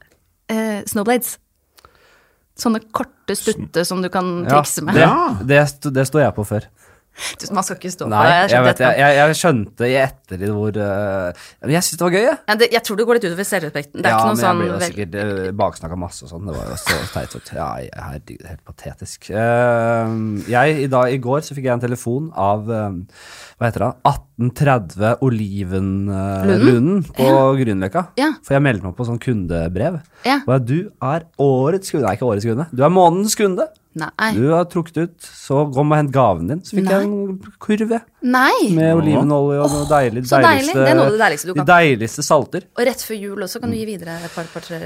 Uh, snowblades. Sånne korte stutte som du kan trikse med. Ja. det, det, det står jeg på før. Du, Man skal ikke stå på det. jeg, skjønte vet, jeg, jeg, jeg skjønte i ettertid hvor uh, Men jeg syntes det var gøy, jeg. Ja, det, jeg tror det går litt utover selvrespekten. Det er ja, ikke noe men sånn jeg ble jo vel- sikkert uh, baksnakka masse og sånn. Det var jo så teit. Ja, herregud, helt patetisk. Uh, jeg, i, dag, I går så fikk jeg en telefon av uh, hva heter det? 1830 Olivenlunden på Grünerløkka. Ja. For jeg meldte meg på sånn kundebrev. Ja. Og du er årets kunde. Nei, ikke årets kunde. Du er månedens kunde. Nei. Du har trukket ut, så kom og hent gaven din. Så fikk jeg en kurv Nei. med olivenolje og noe deilig. så deilig. Det er noe av det deiligste du de kan. deiligste salter. Og rett før jul også kan du gi videre et par, par tre.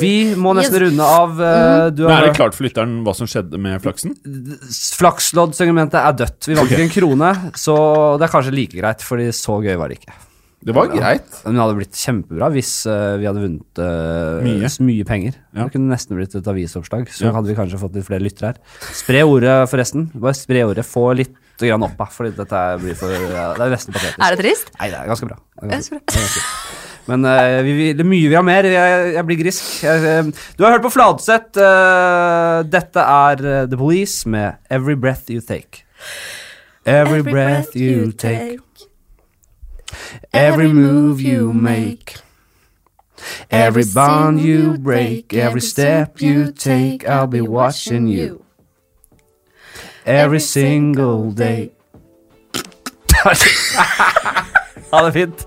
Vi må nesten Yes. runde av. Mm. Du Men er det klart for lytteren hva som skjedde med flaksen? Flakslodd-segmentet er dødt. Vi vant ikke en krone, så det er kanskje like greit, fordi så gøy var det ikke. Det var greit. Men det hadde blitt kjempebra hvis uh, vi hadde vunnet uh, Mye. mye penger. Ja. Det kunne nesten blitt et avisoppslag, så Ja. hadde vi kanskje fått litt flere lyttere her. Spre ordet, forresten. Bare spre ordet. Få litt grann opp, da, fordi dette blir for uh, Det er nesten patetisk. Er det trist? Nei, det er ganske bra. Det er ganske, bra. det er ganske bra. Men eh, vi, vi, det er mye vi har mer. Jeg, jeg blir grisk. Jeg, du har hørt på Fladseth. dette er The Police med Every Breath You Take. Every, breath you take, every move you make, every bond you break, every step you take, I'll be watching you. every single day. ha det fint.